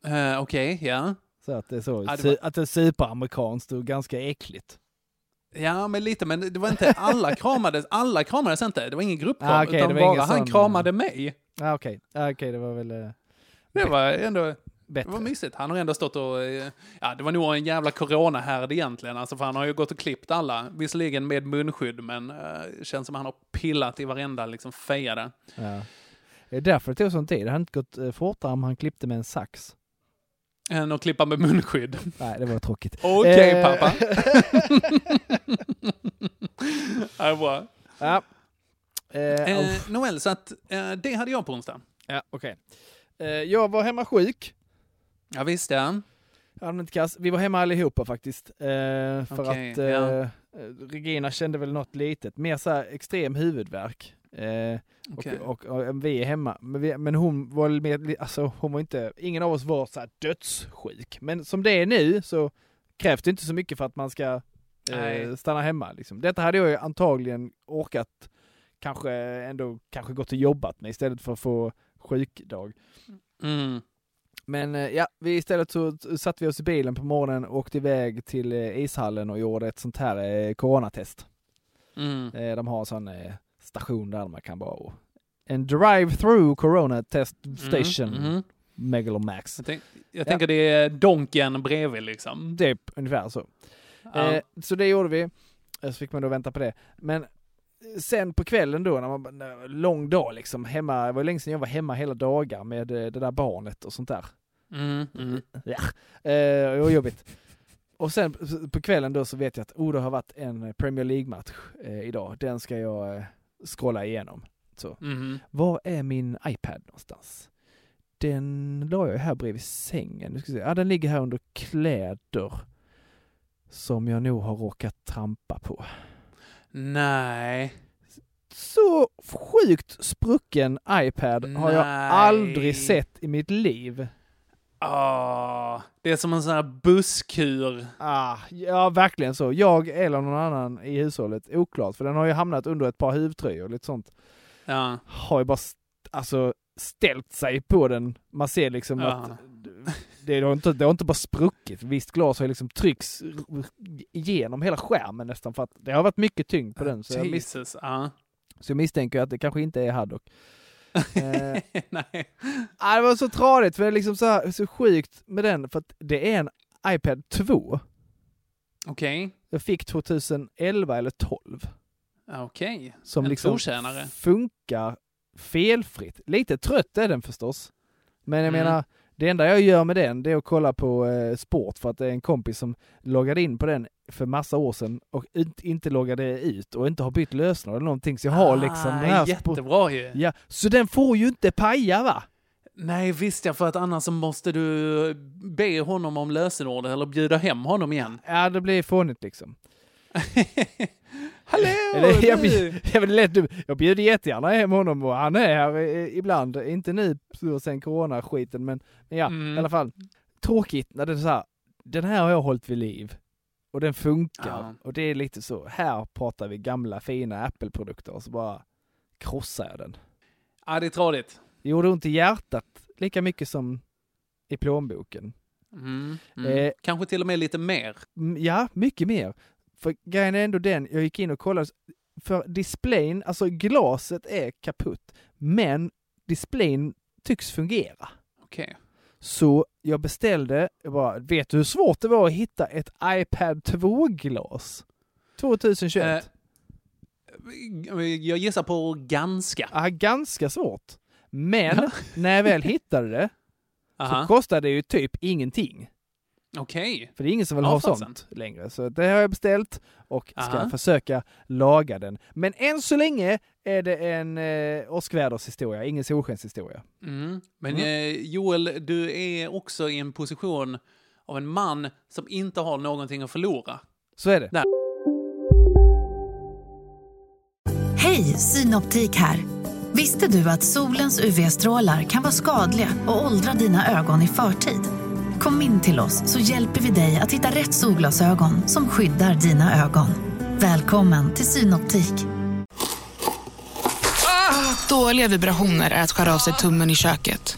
Eh, Okej, ja. Så att det är så, Ja, det var- att det är superamerikanskt och ganska äckligt. Ja, men lite, men det var inte alla <laughs> kramades, alla kramades inte, det var ingen gruppkram, Ah, okej, utan bara han sån, kramade mig. Ja, okej. Ja, okej, det var väl eh, Det var ändå, det bättre. var mysigt. Han har ändå stått och, eh, ja det var nog en jävla coronahärd egentligen, alltså för han har ju gått och klippt alla, visserligen med munskydd, men det känns som han har pillat i varenda liksom feja där. Ja. Det är därför det tog sån tid. Det hade inte gått eh, fortare om han klippte med en sax. Än att klippa med munskydd. Nej, det var tråkigt. Okej Eh. pappa. <laughs> ja, bra. Ja. Eh, Eh. Noel, så att eh, det hade jag på onsdag. ja, okej. Eh, jag var hemma sjuk. Ja, visst ja. Allmänt kass. Vi var hemma allihopa faktiskt. Eh, för Okej, att eh, ja. Regina kände väl något litet. Mer så här extrem huvudvärk. Eh, Okej. och, och, och vi är hemma. Men, vi, men hon var med, alltså hon var inte, ingen av oss var så här dödssjuk. Men som det är nu så krävs det inte så mycket för att man ska eh, stanna hemma. Liksom. Detta hade jag ju antagligen orkat kanske ändå kanske gått och jobbat med istället för att få sjukdag. Mm. Men eh, ja, vi istället så satte vi oss i bilen på morgonen och åkte iväg till eh, ishallen och gjorde ett sånt här eh, coronatest. Mm. De har en sån station där man kan bara... och- En drive-through corona test station, Mm. Mm. Megalomax. Jag, tänk, jag tänker det är Donken bredvid liksom. Det är ungefär så. Ja. Eh, så det gjorde vi. Så fick man då vänta på det. Men sen på kvällen då, när man, lång dag liksom, hemma, det var länge sedan jag var hemma hela dagar med det där barnet och sånt där. Mm. Mm. <laughs> Eh, det var jobbigt. Och sen på kvällen då så vet jag att oh, det har varit en Premier League-match eh, idag. Den ska jag eh, scrolla igenom. Så. Mm. Var är min iPad någonstans? Den la jag här bredvid sängen. Nu ska se. Ja, den ligger här under kläder. Som jag nog har råkat trampa på. Nej. Så sjukt sprucken iPad har jag Nej. aldrig sett i mitt liv. Ah, det är som en sån här busskur. Ah, ja, verkligen så. Jag eller någon annan i hushållet, oklart. För den har ju hamnat under ett par huvtröjor och lite sånt. Ja. Har ju bara st- alltså, ställt sig på den. Man ser liksom Ja. att det har, inte, det har inte bara spruckit. Visst, glas har ju liksom tryckts igenom hela skärmen nästan. För att det har varit mycket tyngd på den. Så jag, mis- Jesus. Ja. så jag misstänker att det kanske inte är Haddock. Eh, <laughs> Nej. ah, det var så tradigt, för det är liksom så, här, så sjukt med den, för att det är en iPad 2. Okej. Jag fick 2011 eller 12. Okej. Som En liksom trotjänare. funkar felfritt. Lite trött är den förstås. Men jag Mm. menar, det enda jag gör med den det är att kolla på eh, sport för att det är en kompis som loggade in på den för massa år sedan och inte loggade ut och inte har bytt lösenord eller någonting. Så jag har liksom den här Ah, Jättebra ju. Ja, så den får ju inte paja va? Nej, visst ja, för att annars så måste du be honom om lösenord eller bjuda hem honom igen. Ja, det blir fånigt liksom. <laughs> Hallå! <laughs> Eller, jag, <laughs> jag, jag bjuder jättegärna hem honom och han är här ibland. Inte nu sen corona-skiten men, men ja, Mm. i alla fall. Tråkigt när det är så här, den här har jag hållit vid liv. Och den funkar. Ja. Och det är lite så, här pratar vi gamla fina Apple-produkter och så bara krossar jag den. Ja, det är tradigt. Det gjorde ont i hjärtat lika mycket som i plånboken. Mm. Mm. Eh, Kanske till och med lite mer. Ja, mycket mer. För grejen är ändå den, jag gick in och kollade, för displayen, alltså glaset är kaputt, men displayen tycks fungera. Okej. Så jag beställde, jag bara, vet du hur svårt det var att hitta ett iPad 2-glas? 2021? Eh, Jag gissar på ganska. Ja, ganska svårt. Men när jag väl hittade det så kostade det ju typ ingenting. Okej. För det är ingen som vill Ja, ha sånt längre. Så det har jag beställt och ska Aha. försöka laga den. Men än så länge är det en eh, åskvädershistoria, ingen solskenshistoria. Mm. Men Mm. eh, Joel, du är också i en position av en man som inte har någonting att förlora. Så är det. Där. Hej, Synoptik här. Visste du att solens UV-strålar kan vara skadliga och åldra dina ögon i förtid? Kom in till oss så hjälper vi dig att hitta rätt solglasögon som skyddar dina ögon. Välkommen till Synoptik. Ah, Dåliga vibrationer är att skära av sig tummen i köket.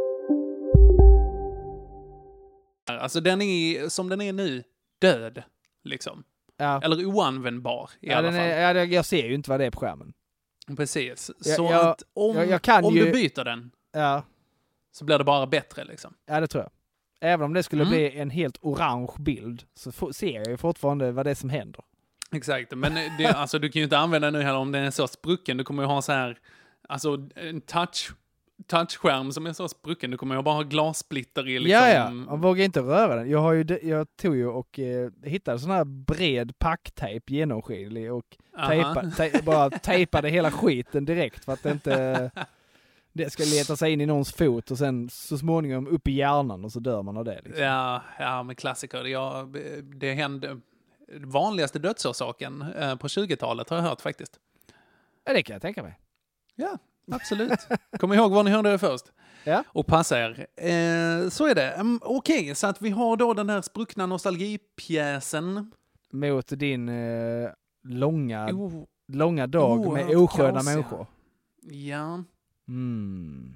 Alltså den är, som den är nu, död. Liksom. Ja. Eller oanvändbar i Ja, alla fall. är, ja, jag ser ju inte vad det är på skärmen. Precis. Så jag- att om, jag- om ju- du byter den Ja, så blir det bara bättre liksom. ja det tror jag. Även om det skulle Mm. bli en helt orange bild så ser jag ju fortfarande vad det är som händer. Exakt, men det, alltså, du kan ju inte använda den nu heller om den är så sprucken. Du kommer ju ha så här, alltså en touch, touchskärm som är så sprucken. Du kommer ju bara ha glassplitter i liksom. Ja, ja. Man vågar inte röra den. Jag, har ju, jag tog ju och eh, hittade sån här bred packtejp, genomskinlig och tejpa, te, bara <laughs> tejpade hela skiten direkt för att det inte det ska leta sig in i någons fot och sen så småningom upp i hjärnan och så dör man av det. Liksom. Ja, ja, men klassiker. Ja, det hände, vanligaste dödsorsaken eh, på 20-talet har jag hört faktiskt. Ja, det kan jag tänka mig. Ja, absolut. Kom ihåg var ni hörde det först. Ja. Och passa er. Eh, så är det. Mm, Okej, så att vi har då den här spruckna nostalgipjäsen. Mot din eh, långa, O- långa dag med oerhört osköna kaosiga. människor. ja. Mm.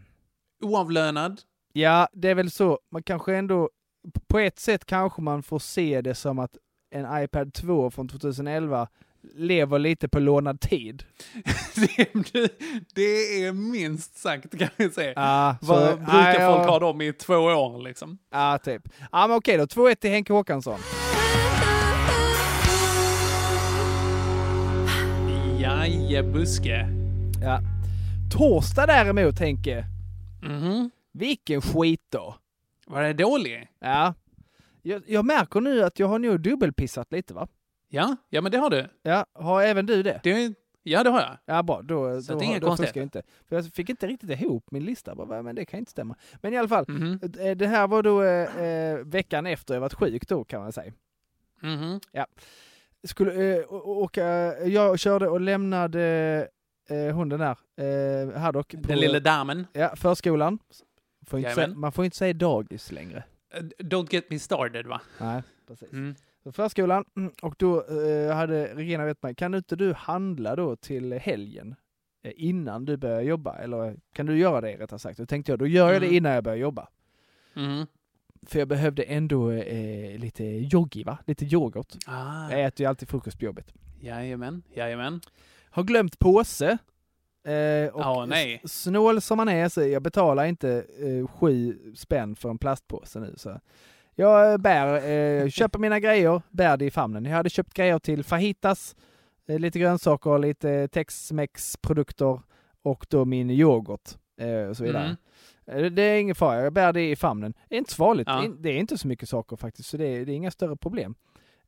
Oavlönad. Ja, det är väl så. Man kanske ändå, på ett sätt kanske man får se det som att en iPad 2 från 2011 lever lite på lånad tid. <laughs> det, det är minst sagt kan vi säga. Ja, så- Vad brukar ja, ja. folk ha dem i två år liksom? Ja, typ. Ja, men okej då. 2-1 till Henke Håkansson. Jajebuske. Ja. Torsdag däremot, Henke. Mhm. Vilken skit då. Var det dålig? Ja. Jag, jag märker nu att jag har nog dubbelpissat lite, va? Ja, ja men det har du. Ja, har även du det? det ja, det har jag. Ja, bra. Då, Så då, det är inga då jag inte. För jag fick inte riktigt ihop min lista, bara, men det kan inte stämma. Men i alla fall, Mhm. eh, det här var då eh, eh, veckan efter jag varit sjuk då, kan man säga. Mhm. Ja. Skulle, eh, eh, jag körde och lämnade eh, hunden där, eh, Haddock. på- Den lilla damen. Ja, förskolan. Får säga, man får inte säga dagis längre. Eh, Don't get me started va? Nej, precis. Mm. Förskolan, mm, och då eh, hade Regina vet mig, kan inte du handla då till helgen eh, innan du börjar jobba? Eller eh, kan du göra det rättare sagt? Då tänkte jag, då gör jag det Mm. innan jag börjar jobba. Mm. För jag behövde ändå eh, lite joggi va? Lite yoghurt. Ah. Jag äter ju alltid frukost på jobbet. Jajamän, jajamän. Har glömt påse. Eh, och Ja, nej. Snål som man är så jag betalar inte eh, sju spänn för en plastpåse nu. Så. Jag eh, bär, eh, köper mina grejer, bär det i famnen. Jag hade köpt grejer till fajitas, eh, lite grönsaker, lite Tex-Mex produkter och då min yoghurt eh, och så vidare. Mm. Eh, Det är ingen fara, jag bär det i famnen. Det är inte så farligt, Ja. Det är- inte så mycket saker faktiskt, så det är, det är inga större problem.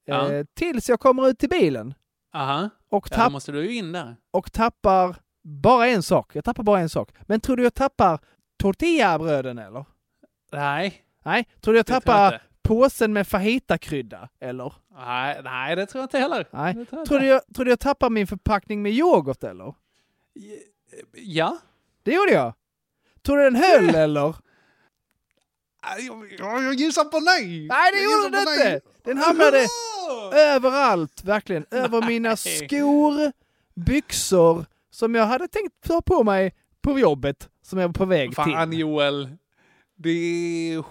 Ja. Eh, tills jag kommer ut till bilen Aha. och, Ja, tapp, måste du in där. och tappar bara en sak. Jag tappar bara en sak. Men tror du jag tappar tortillabröden eller? Nej. Nej, tror du jag jag tappar inte. påsen med fajitakrydda eller? Nej, nej, det tror jag inte heller. Nej. Tror jag Tror du, jag, tror du jag tappar min förpackning med yoghurt eller? Ja. Det gjorde jag. Tror du den höll eller? Jag, jag gissar på nej. Nej, det Jag gjorde den inte! nej. Den hamnade överallt, verkligen. Över mina skor, byxor, som jag hade tänkt ta på mig på jobbet, som jag var på väg Fan till. Joel. Det,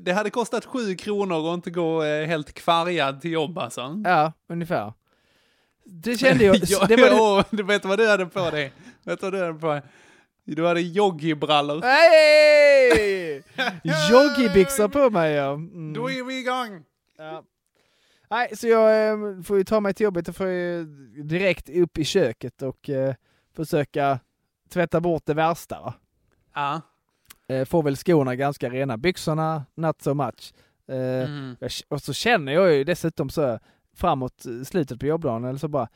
det hade kostat sju kronor att inte gå eh, helt kvargad till jobb alltså. Ja, ungefär. Det <laughs> kände jag. ja, det var det, åh, du vet vad du hade på dig? Vet du vad du hade på dig? Du hade joggingbrallor. Hej! <laughs> Joggingbyxor på mig ja. Mm. Då är vi igång! Ja. Nej, så jag eh, får ju ta mig till jobbet och får ju direkt upp i köket och eh, försöka tvätta bort det värsta. Va? Ja. Eh, får väl skorna ganska rena, byxorna not so much. Eh, Mm. jag, och så känner jag ju dessutom så framåt eh, slutet på jobbdagen eller så bara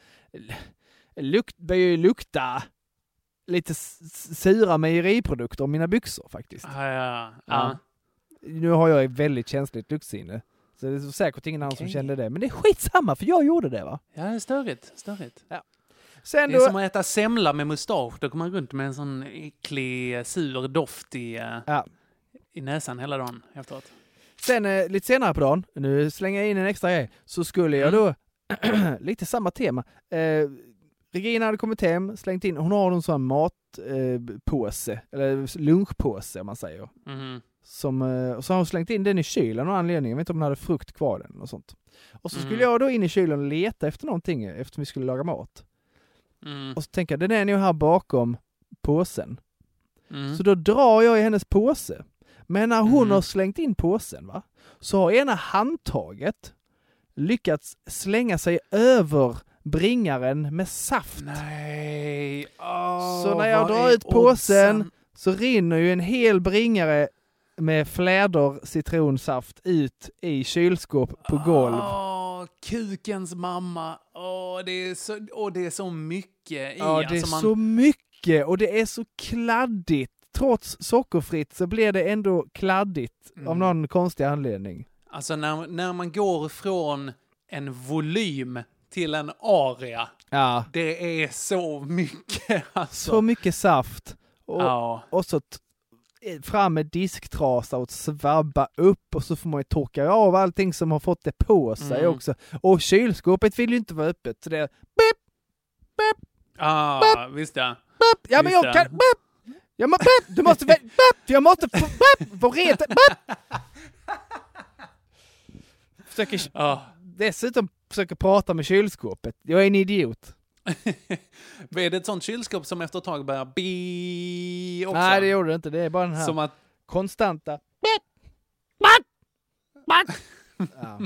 lukt, börjar ju lukta lite sura mejeriprodukter om mina byxor faktiskt. Ja, ja, Ja. ja. Nu har jag väldigt känsligt luktsinne. Så det är säkert ingen annan som Okej. kände det. Men det är skitsamma för jag gjorde det va. ja, det är störigt. störigt. Sen Det är då... som att äta semla med mustasch. Då går man runt med en sån äcklig, sur doft i, eh, Ja. i näsan hela dagen efteråt. Sen eh, lite senare på dagen, nu slänger jag in en extra grej, så skulle jag Mm. då, <clears throat> lite samma tema. Eh, Regina hade kommit hem, slängt in, hon har en sån matpåse, eh, eller lunchpåse om man säger. Mhm. Som, eh, och så har hon slängt in den i kylen av någon anledning, jag vet inte om hon hade frukt kvar i den och sånt. Och så skulle Mm. jag då in i kylen och leta efter någonting eftersom vi skulle laga mat. Mm. Och så tänker jag, den är nog här bakom påsen. Mm. Så då drar jag i hennes påse. Men när hon Mm. har slängt in påsen, va, så har ena handtaget lyckats slänga sig över bringaren med saft. Nej. Åh, så när jag drar ut påsen oddsen? så rinner ju en hel bringare med fläder citronsaft ut i kylskåp på golv. Åh, kukens mamma. Åh, det är så, åh, det är så mycket i. Ja, det är alltså man, så mycket och det är så kladdigt. Trots sockerfritt så blir det ändå kladdigt av Mm. någon konstig anledning. Alltså när, när man går från en volym till en aria. Ja. Det är så mycket <laughs> alltså. Så mycket saft. Och, Ja. och så fram med disktrasa och svabba upp och så får man ju torka av allting som har fått det på sig Mm. också. Och kylskåpet vill ju inte vara öppet. Så det är beep, beep, Ah, visst ja. beep. Ja men jag det. kan, beep. Ja men beep, du måste, <laughs> beep, jag måste få, beep, få reta, beep. Försöker, Ja. dessutom försöker prata med kylskåpet. Jag är en idiot. <laughs> Är det ett sånt kylskåp som efter ett tag börjar bi också? Nej det gjorde det inte, det är bara den här Som att... konstanta <laughs> <laughs> Ja.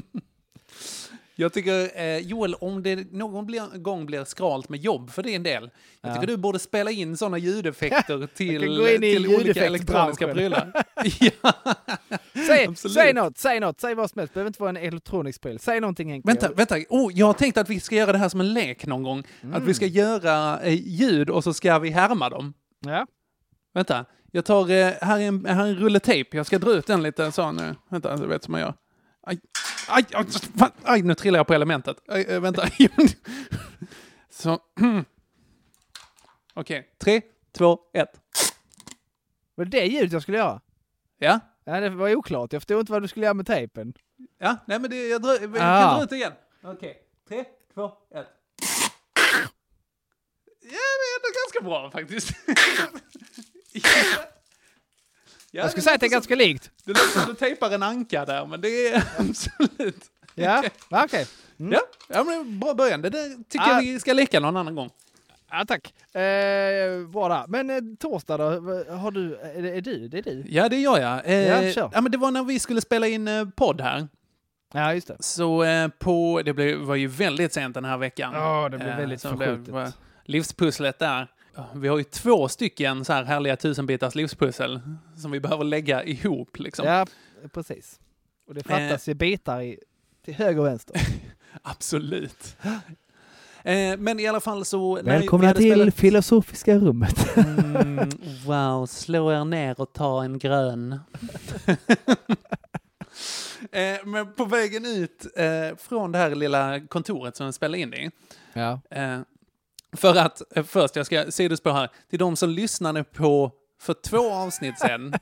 Jag tycker, eh, Joel, om det någon blir, gång blir skralt med jobb för din del, jag Ja. tycker du borde spela in sådana ljudeffekter <laughs> till, i till olika elektroniska prylar. <laughs> <laughs> ja. Säg, Absolut. säg något, säg något, säg vad som helst. Det behöver inte vara en elektronisk pryl. Säg någonting Henke. Vänta, vänta. Oh, jag har tänkt att vi ska göra det här som en lek någon gång. Att vi ska göra eh, ljud och så ska vi härma dem. Ja. Vänta, jag tar, eh, här är en, här är en rulle tejp. Jag ska dra ut den lite så nu. Vänta, du vet som man gör. Aj, aj, aj, fan, aj nu trillar jag på elementet. Aj, eh, vänta. <laughs> så. <clears throat> Okej, tre, två, ett. Var det det ljudet jag skulle göra? Ja? Ja, det var oklart. Jag förstod inte vad du skulle göra med tejpen. Ja, nej men det, jag, drar, jag Ah. kan dra ut igen. Okej, tre, två, ett. Ja, det är ändå ganska bra faktiskt. <laughs> Ja, jag skulle säga att det är ganska likt. Det låter som du tejpar en anka där, men det är <laughs> absolut... Ja, ja, okej. Mm. Ja, ja, men bra början. Det där tycker Ah. jag vi ska leka någon annan gång. Ja, tack. Eh, bra där. Men eh, torsdag då? Har du, är det, är du? Det är du? Ja, det gör jag. Eh, Ja, kör. ja, men det var när vi skulle spela in eh, podd här. Ja, just det. Så eh, på, det blev, var ju väldigt sent den här veckan. Ja, det blev Eh, väldigt blev, förskjutet. var livspusslet där. Vi har ju två stycken så här härliga tusenbitars livspussel som vi behöver lägga ihop liksom. Ja, precis. Och det fattas ju bitar i, till höger och vänster. <laughs> Absolut. Eh, men i alla fall så... Välkomna till spelat- filosofiska rummet. Mm, wow, slå er ner och ta en grön. <laughs> eh, men på vägen ut eh, från det här lilla kontoret som vi spelade in i. Ja. För att, eh, först, jag ska sidospår här, till de som lyssnade på för två avsnitt sedan.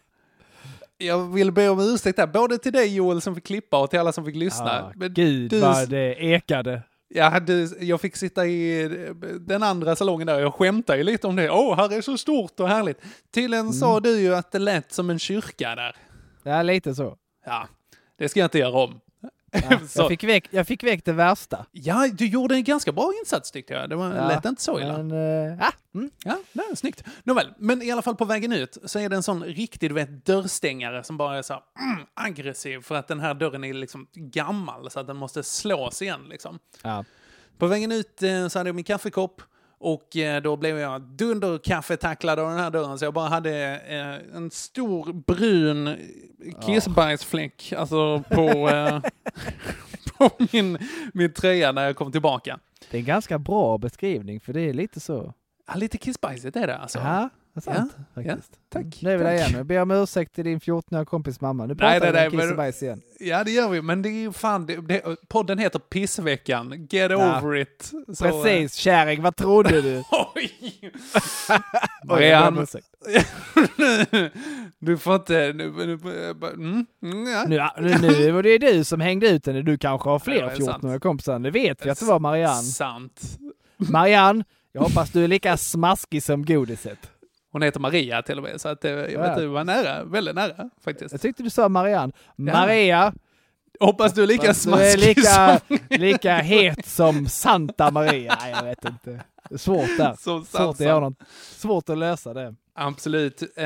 <laughs> jag vill be om ursäkt där, både till dig Joel som fick klippa och till alla som fick lyssna. Ja, Men Gud du- vad det ekade. jag, hade, jag fick sitta i eh, den andra salongen där och jag skämtade ju lite om det. Åh, här är så stort och härligt. Tydligen sa du ju att det lät som en kyrka där. Ja, lite så. Ja, det ska jag inte göra om. Ja, <laughs> Så- jag, fick väck, jag fick väck det värsta. Ja, du gjorde en ganska bra insats tyckte jag. Det var, Ja, lät inte så illa. Men, eh, ah, mm. Ja, det är snyggt. Nåväl, men i alla fall på vägen ut så är det en sån riktig, du vet, dörrstängare som bara är så här, mm, aggressiv för att den här dörren är liksom gammal så att den måste slås igen liksom. Ja. På vägen ut eh, så hade jag min kaffekopp och eh, då blev jag dunderkaffetacklad av den här dörren så jag bara hade eh, en stor brun kissbajsfläck alltså på, eh, <laughs> på min, min tröja när jag kom tillbaka. Det är en ganska bra beskrivning, för det är lite så. Ja, lite kissbajsigt är det alltså. Ja, det är sant. Ja, faktiskt. tack. Nu är vi där igen. Jag ber om ursäkt till din 14-åriga kompis mamma. Nu pratar nej, vi nej, om kiss och bajs igen. Ja, det gör vi, men det är ju fan, det, det, podden heter Pissveckan. Get Ja. over it. Så, Precis, kärring. Vad trodde du? <laughs> Oj! <laughs> Marianne, ursäkt. <laughs> du får inte... Nu, nu, mm, mm, ja. Nu, nu, nu var det du som hängde ut henne. Du kanske har Ja, fler sant. 14-åriga kompisar. Det vet vi att det var Marianne. Sant. Marianne, jag hoppas du är lika smaskig som godiset. Hon heter Maria till och med, så att, eh, jag Ja. vet, det var nära, väldigt nära faktiskt. Jag tyckte du sa Marianne. Maria, Hoppas du är lika fast du är smaskig lika, som... lika het som Santa Maria. Nej, jag vet inte. Det är svårt där. Svårt att, göra något. svårt att lösa det. Absolut. Eh,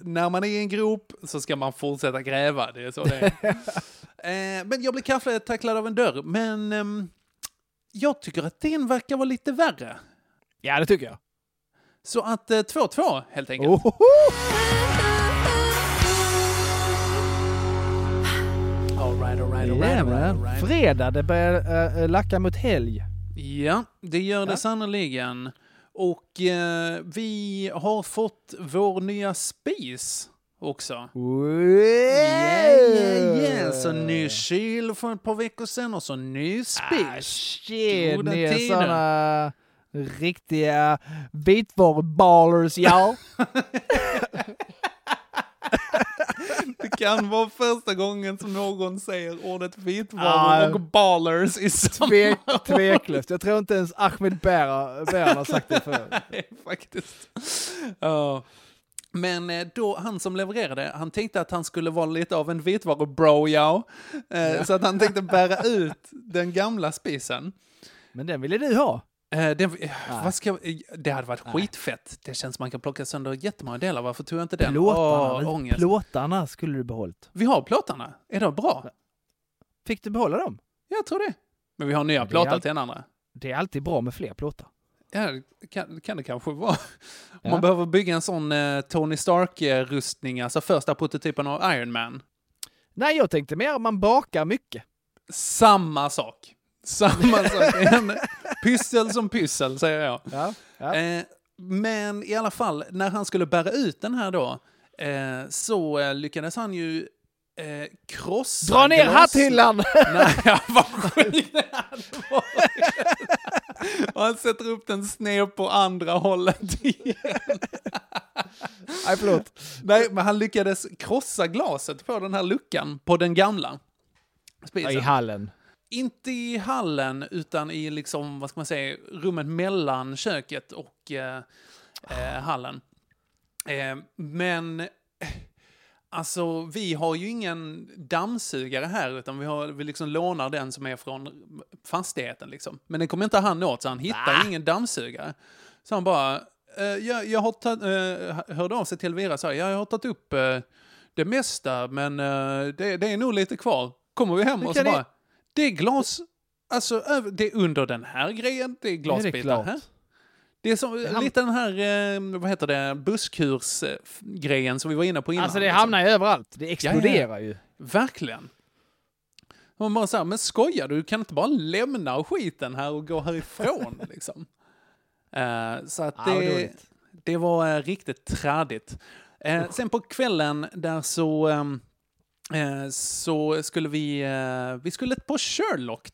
När man är i en grop så ska man fortsätta gräva, det är så det är. <laughs> eh, men jag blev kaffetacklad av en dörr, men ehm, jag tycker att din verkar vara lite värre. Ja, det tycker jag. Så att eh, 2-2 helt enkelt. Ohoho! All right, all right, all right, all right, all Jajamän. right. Fredag, det börjar äh, lacka mot helg. Ja, det gör det Ja. sannerligen. Och eh, vi har fått vår nya spis också. Ja, ja, ja. Så ny kyl för ett par veckor sedan och så ny Ah, spis. shit, Goda ni är såna riktiga vitvaruballers, ja. <laughs> <laughs> Det kan vara första gången som någon säger ordet vitvaror Ja. och ballers i samma Tvek, tveklöst. Jag tror inte ens Ahmed Beran har sagt det. <laughs> Nej, faktiskt. Ja. Men eh, då, han som levererade, han tänkte att han skulle vara lite av en vitvaru-bro, ja. Eh, Så att han tänkte bära ut den gamla spisen. Men den ville du ha. Eh, den, eh, vad ska, eh, det hade varit skitfett. Det känns som man kan plocka sönder jättemånga delar. Varför tog jag inte den? Plåtarna, Åh, ångest. plåtarna skulle du behållit. Vi har plåtarna. Är de bra? Fick du behålla dem? Jag tror det. Men vi har nya det är plåtar allt- till den andra. Det är alltid bra med fler plåtar. Ja, det kan, kan det kanske vara. Om Ja. man behöver bygga en sån eh, Tony Stark-rustning, alltså första prototypen av Iron Man. Nej, jag tänkte mer om man bakar mycket. Samma sak. Samma sak. <laughs> En pyssel som pyssel, säger jag. Ja, ja. Eh, men i alla fall, när han skulle bära ut den här då, eh, så eh, lyckades han ju eh, krossa... Dra ner hatthyllan! <laughs> Nej, vad sjukt det hade varit. Och han sätter upp den sned på andra hållet igen. Nej, förlåt. Nej, men han lyckades krossa glaset på den här luckan på den gamla spisen. I hallen. Inte i hallen, utan i liksom, vad ska man säga, rummet mellan köket och eh, eh, hallen. Eh, men, alltså vi har ju ingen dammsugare här, utan vi, har, vi liksom lånar den som är från fastigheten liksom. Men den kommer inte han åt, så han hittar ingen dammsugare. Så han bara, eh, jag, jag har tagit, eh, hörde av sig till Elvira och sa, ja, jag har tagit upp eh, det mesta, men det, det är nog lite kvar. Kommer vi hem och så bara, det är glas, alltså det är under den här grejen, det är glasbitar här. Det är som, Det lite den här, eh, vad heter det, busskursgrejen som vi var inne på innan. Alltså det hamnar ju överallt. Det exploderar Ja, ja. ju. Verkligen. Man bara såhär, men skojar du? Du kan inte bara lämna skiten här och gå härifrån <laughs> liksom. Eh, så att Ja, det, dåligt. det var eh, riktigt trädigt. Uh, sen på kvällen där så, ehm, eh, så skulle vi, eh, vi skulle på Sherlock.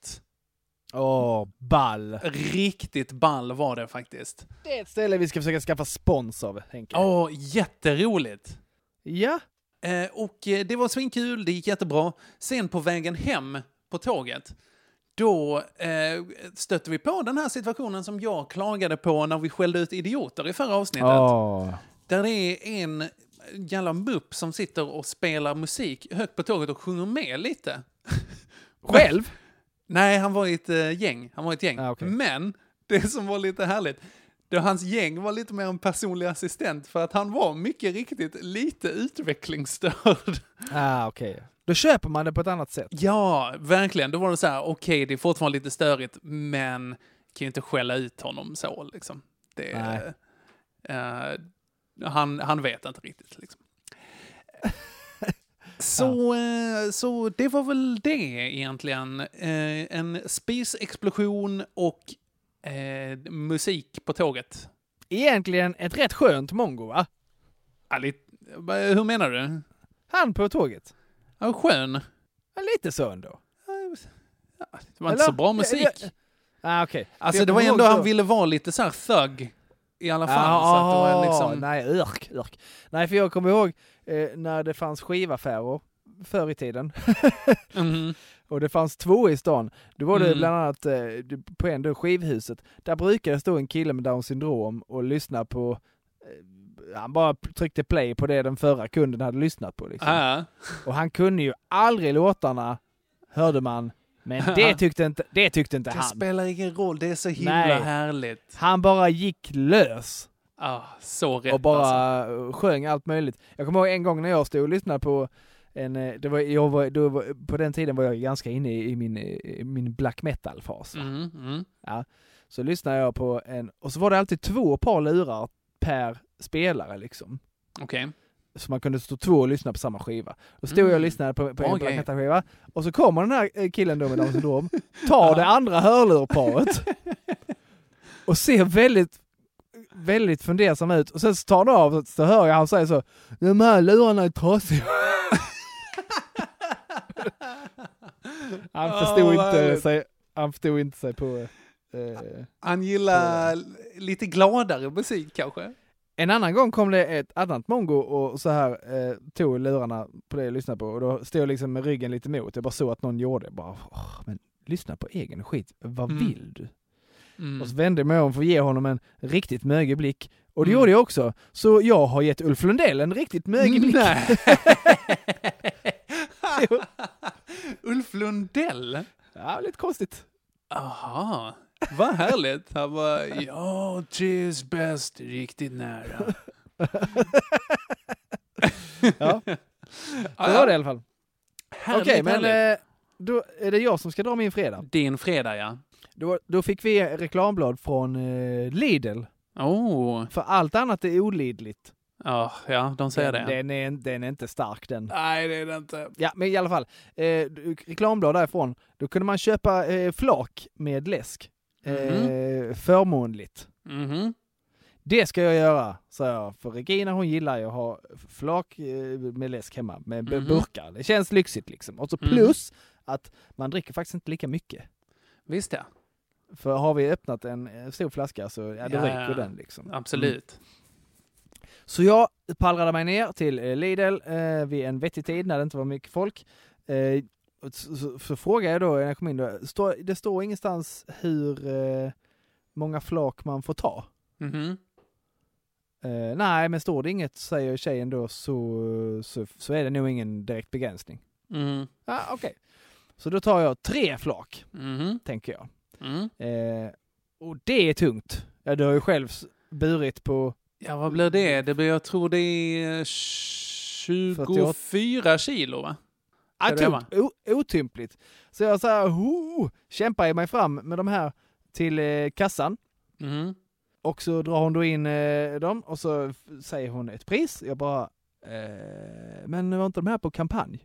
Åh, ball. Riktigt ball var det faktiskt. Det är ett ställe vi ska försöka skaffa spons av, Henke. Åh, jätteroligt! Ja. Eh, och eh, det var svinkul, det gick jättebra. Sen på vägen hem på tåget, då eh, stötte vi på den här situationen som jag klagade på när vi skällde ut idioter i förra avsnittet. Åh. Där det är en jävla mupp som sitter och spelar musik högt på tåget och sjunger med lite. <laughs> Själv? Nej, han var i ett eh, gäng. Han var i ett gäng. Ah, okej. Men det som var lite härligt, då hans gäng var lite mer en personlig assistent för att han var mycket riktigt lite utvecklingsstörd. <laughs> Ah, okej. Då köper man det på ett annat sätt. Ja, verkligen. Då var det så här, okej, det är fortfarande lite störigt, men kan ju inte skälla ut honom så liksom. Det, Nej. Han, han vet inte riktigt liksom. <laughs> Så, eh, så det var väl det egentligen. Eh, en spisexplosion och eh, musik på tåget. Egentligen ett rätt skönt mongo, va? Ja, lite, hur menar du? Han på tåget. Ja, skön. Ja, lite så ändå. Det var inte så bra musik. Ja, ja. Ah, okej. Alltså Jag det var ändå, han ville vara lite så här thug. I alla fall. Ja, så att det var liksom... Nej, örk, örk. Nej, för jag kommer ihåg eh, när det fanns skivaffärer förr i tiden. <laughs> Mhm. Och det fanns två i stan. Då var det Mm. bland annat eh, på en då skivhuset. Där brukade stå en kille med down syndrom och lyssna på eh, han bara tryckte play på det den förra kunden hade lyssnat på. Liksom. Ja. Och han kunde ju aldrig låtarna, hörde man. Men <laughs> det tyckte inte, det tyckte inte Det han. spelar ingen roll, det är så himla Nej. härligt. Han bara gick lös. Ah, så rätt och bara alltså. sjöng allt möjligt. Jag kommer ihåg en gång när jag stod och lyssnade på en, eh, det var, jag var, då var, på den tiden var jag ganska inne i, i min, i min black metal-fas. Mm, mm. Ja. Så lyssnade jag på en, och så var det alltid två par lurar per spelare liksom. Okej. Så man kunde stå två och lyssna på samma skiva. Då stod jag och Mm. lyssnade på, på en Bra black och så kommer den här eh, killen då med Down syndrom, tar det andra hörlurparet <laughs> och ser väldigt, väldigt fundersam ut. Och sen så tar han av, så hör jag han säga så, de här lurarna är trasiga. han förstod vad inte sig, han förstod inte sig på... Eh, Han gillar lite gladare musik kanske? En annan gång kom det ett annat mongo och så här eh, tog lurarna på det jag lyssnade på och då stod jag liksom med ryggen lite mot. Jag bara såg att någon gjorde det. Bara, "Åh, men lyssna på egen skit. Vad Mm. vill du? Mm. Och så vände jag mig om för att ge honom en riktigt mögig blick. Och det Mm. gjorde jag också. Så jag har gett Ulf Lundell en riktigt mögig blick. Nej. <laughs> Ulf Lundell? Ja, lite konstigt. Aha, <laughs> vad härligt. Han bara, ja, trivs bäst riktigt nära. <laughs> Ja, <laughs> det var det i alla fall. Okej, men härligt. eh, då är det jag som ska dra min fredag. Din fredag, ja. Då, då fick vi reklamblad från eh, Lidl. Oh. För allt annat är olidligt. Ja, ja, de säger den, det. Den är, den är inte stark den. Nej, det är det inte. Ja, men i alla fall. Eh, reklamblad därifrån. Då kunde man köpa eh, flak med läsk. Eh, Förmånligt. Mhm. Det ska jag göra, sa jag. För Regina hon gillar ju att ha flak eh, med läsk hemma med Mhm. burkar. Det känns lyxigt liksom. Och så plus att man dricker faktiskt inte lika mycket. Visst ja. För har vi öppnat en eh, stor flaska så ja, då Ja, ryker ja. den liksom. Absolut. Så jag pallrade mig ner till eh, Lidl eh, vid en vettig tid när det inte var mycket folk. Eh, så, så, så frågade jag då när jag kom in, då, står, det står ingenstans hur eh, många flak man får ta. Mhm. Eh, nej, men står det inget, säger tjejen då, så, så, så är det nog ingen direkt begränsning. Mhm. Ja, okej. Så då tar jag tre flak, Mhm. tänker jag. Mm. Eh, och det är tungt. Ja, du har ju själv burit på... Ja, vad blir det? det blir, jag tror det är 24 kilo, va? Ah, Ska det vara? tungt, o- otympligt. Så jag så här, ho, kämpar mig fram med de här till eh, kassan. Mhm. Och så drar hon då in eh, dem och så säger hon ett pris. Jag bara, eh, men var inte de här på kampanj?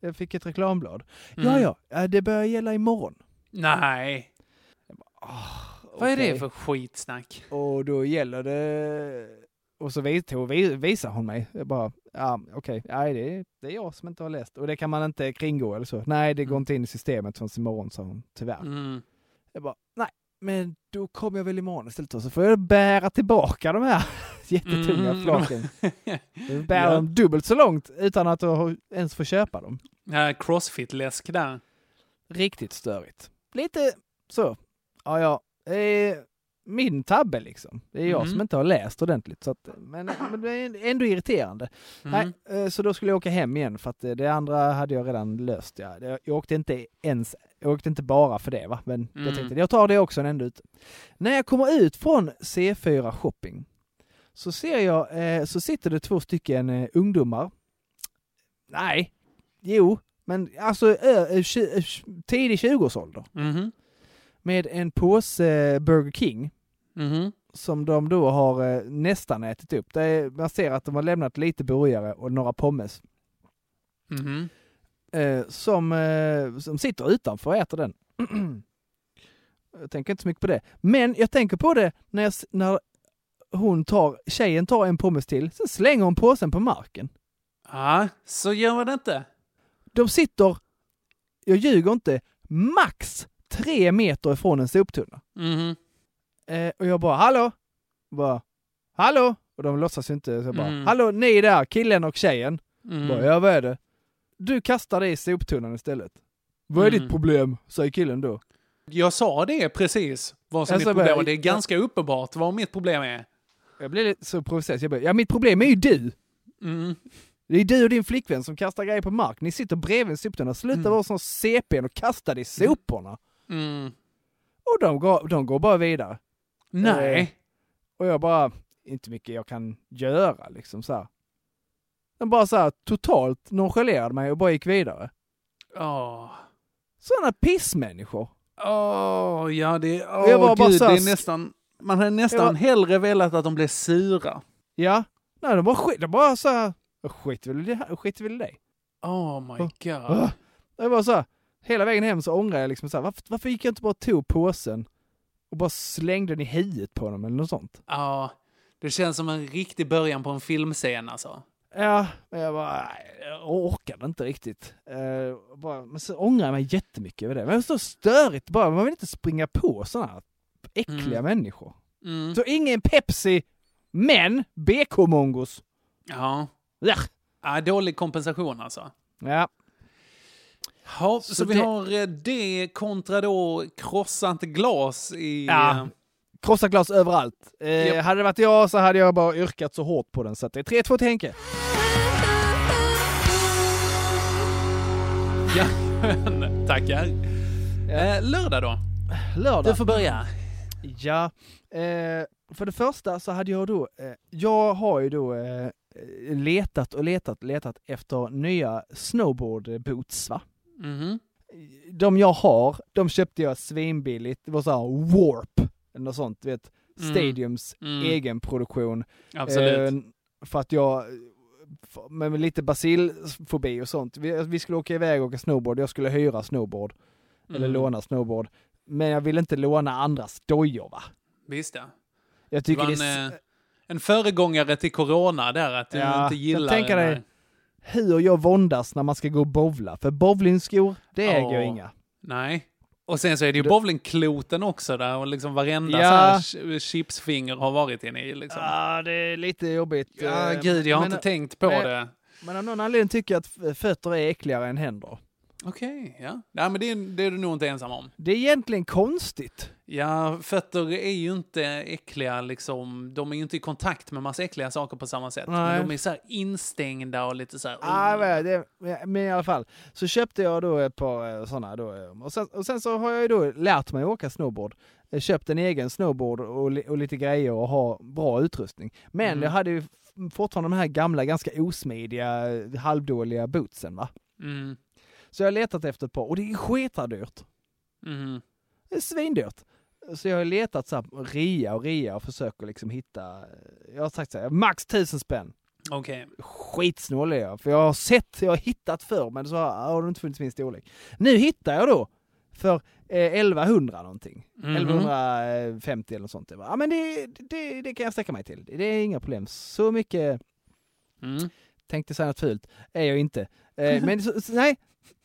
Jag fick ett reklamblad. Ja, Mm. ja, ja, det börjar gälla imorgon. Nej. Vad är det för skitsnack? Och då gäller det... Och så vis- tog- visar hon mig. Jag bara, ja okej, nej det, är- det är jag som inte har läst. Och det kan man inte kringgå eller så. Nej, det går inte in i systemet förrän imorgon, sa hon, tyvärr. Mm. Jag bara, nej, men då kommer jag väl imorgon istället och så får jag bära tillbaka de här <laughs> jättetunga Mm. flaken. <laughs> Bära Ja. dem dubbelt så långt utan att ha- ens få köpa dem. Ja, Crossfit-läsk där. Riktigt störigt. Lite så. Ja, ja. Eh, min tabbe liksom. Det är jag Mhm. som inte har läst ordentligt. Så att, men, men det är ändå irriterande. Mm. Nej, eh, så då skulle jag åka hem igen för att eh, det andra hade jag redan löst. Ja. Jag åkte inte ens, jag åkte inte bara för det va. Men Mm. jag tänkte jag tar det också när jag ändå ute. När jag kommer ut från C4 Shopping så ser jag, eh, så sitter det två stycken eh, ungdomar. Nej, jo, men alltså ö, ö, tidig 20-årsålder. Mhm. Med en påse eh, Burger King Mhm. som de då har eh, nästan ätit upp. Är, man ser att de har lämnat lite burgare och några pommes. Mhm. Eh, som, eh, som sitter utanför och äter den. <clears throat> jag tänker inte så mycket på det. Men jag tänker på det när, jag, när hon tar, tjejen tar en pommes till, sen slänger hon påsen på marken. Ja, så gör man det inte. De sitter, jag ljuger inte, max tre meter ifrån en soptunna. Mhm. Eh, och jag bara, hallå? Bara, hallå? Och de låtsas inte, så jag bara, Mm. hallå ni där, killen och tjejen. Mm. Bara, ja vad är det? Du kastar det i soptunnan istället. Vad är Mm. ditt problem? Säger killen då. Jag sa det precis, vad som Alltså, mitt problem var. Det är ganska uppenbart vad mitt problem är. Jag blir lite så provocerad, jag bara, ja mitt problem är ju du! Mm. Det är du och din flickvän som kastar grejer på mark. Ni sitter bredvid en soptunna, sluta Mm. vara som CPn och kasta det i soporna. Mm. Och de går, de går bara vidare. Nej. Eh, och jag bara, inte mycket jag kan göra liksom så här. De bara så här totalt nonchalerade mig och bara gick vidare. Åh. Sådana pissmänniskor. Åh, ja det... Åh, jag bara gud, så här det är nästan... Man hade nästan var- hellre velat att de blev sura. Ja, nej de bara skit, de bara så här, skit väl i det här, skit väl i dig. Oh my god. Ah. Det var så här, hela vägen hem så ångrar jag liksom så här, varför, varför gick jag inte bara och tog påsen och bara slängde den i huvudet på honom eller något sånt. Ja, det känns som en riktig början på en filmscen alltså. Ja, men jag bara, jag orkade inte riktigt. Eh, bara, men så ångrar jag mig jättemycket över det. Men det är så störigt bara, man vill inte springa på sådana här äckliga Mm. människor. Mm. Så ingen Pepsi, men BK-mongos. Ja. Ja. ja. Dålig kompensation alltså. Ja. Ja, så, Så vi det- har eh, det kontra då krossat glas i... Ja. eh, Krossa glas överallt. Eh, Japp. Hade det varit jag så hade jag bara yrkat så hårt på den. Så att det är 3-2 till Henke. Ja, <laughs> tackar. Eh, lördag då? Lördag. Du får börja. Ja, eh, för det första så hade jag då, eh, jag har ju då eh, letat och letat letat efter nya snowboardboots va. Mhm. De jag har, de köpte jag svinbilligt, det var så här Warp, eller något sånt, du vet, Mm. Stadiums Mm. egen produktion. Absolut. Eh, för att jag, med lite basilfobi och sånt, vi, vi skulle åka iväg och åka snowboard, jag skulle hyra snowboard, eller Mm. låna snowboard. Men jag vill inte låna andras dojor va. Visst ja. Jag Det tycker var det är en, eh, en föregångare till corona där, att du Ja, inte jag gillar tänker den dig- hur jag våndas när man ska gå och bowla. För bowlingskor, det äger jag Ja. inga. Nej. Och sen så är det ju bowlingkloten också där och liksom varenda Ja. så här ch- chipsfinger har varit inne i liksom. Ja, det är lite jobbigt. Ja, gud, jag har men- inte tänkt på men- det. Men av någon anledning tycker jag att fötter är äckligare än händer. Okej, ja. Nej, men det, är- det är du nog inte ensam om. Det är egentligen konstigt. Ja, fötter är ju inte äckliga liksom. De är ju inte i kontakt med massa äckliga saker på samma sätt. Nej. Men de är så här instängda och lite så här... Ah, det, men i alla fall, så köpte jag då ett par sådana då. eh, Och sen, och sen så har jag ju då lärt mig åka snowboard. Köpt en egen snowboard och, li- och lite grejer och ha bra utrustning. Men Mm. jag hade ju fortfarande de här gamla, ganska osmidiga, eh, halvdåliga bootsen va. Mm. Så jag har letat efter ett par och det är sketadyrt. Mhm. Det är svindyrt. Så jag har letat så här, rea och rea och försöker liksom hitta, jag har sagt så här, max tusen spänn. Okej. Skitsnål är jag, för jag har sett, jag har hittat förr men så har det inte funnits min storlek. Nu hittar jag då för eh, 1100 någonting. Mhm. 1150 eller något sånt. Ja men det, det, det kan jag sträcka mig till. Det är inga problem. Så mycket, Mm. tänkte säga något fult, är jag inte. Eh, men så, nej,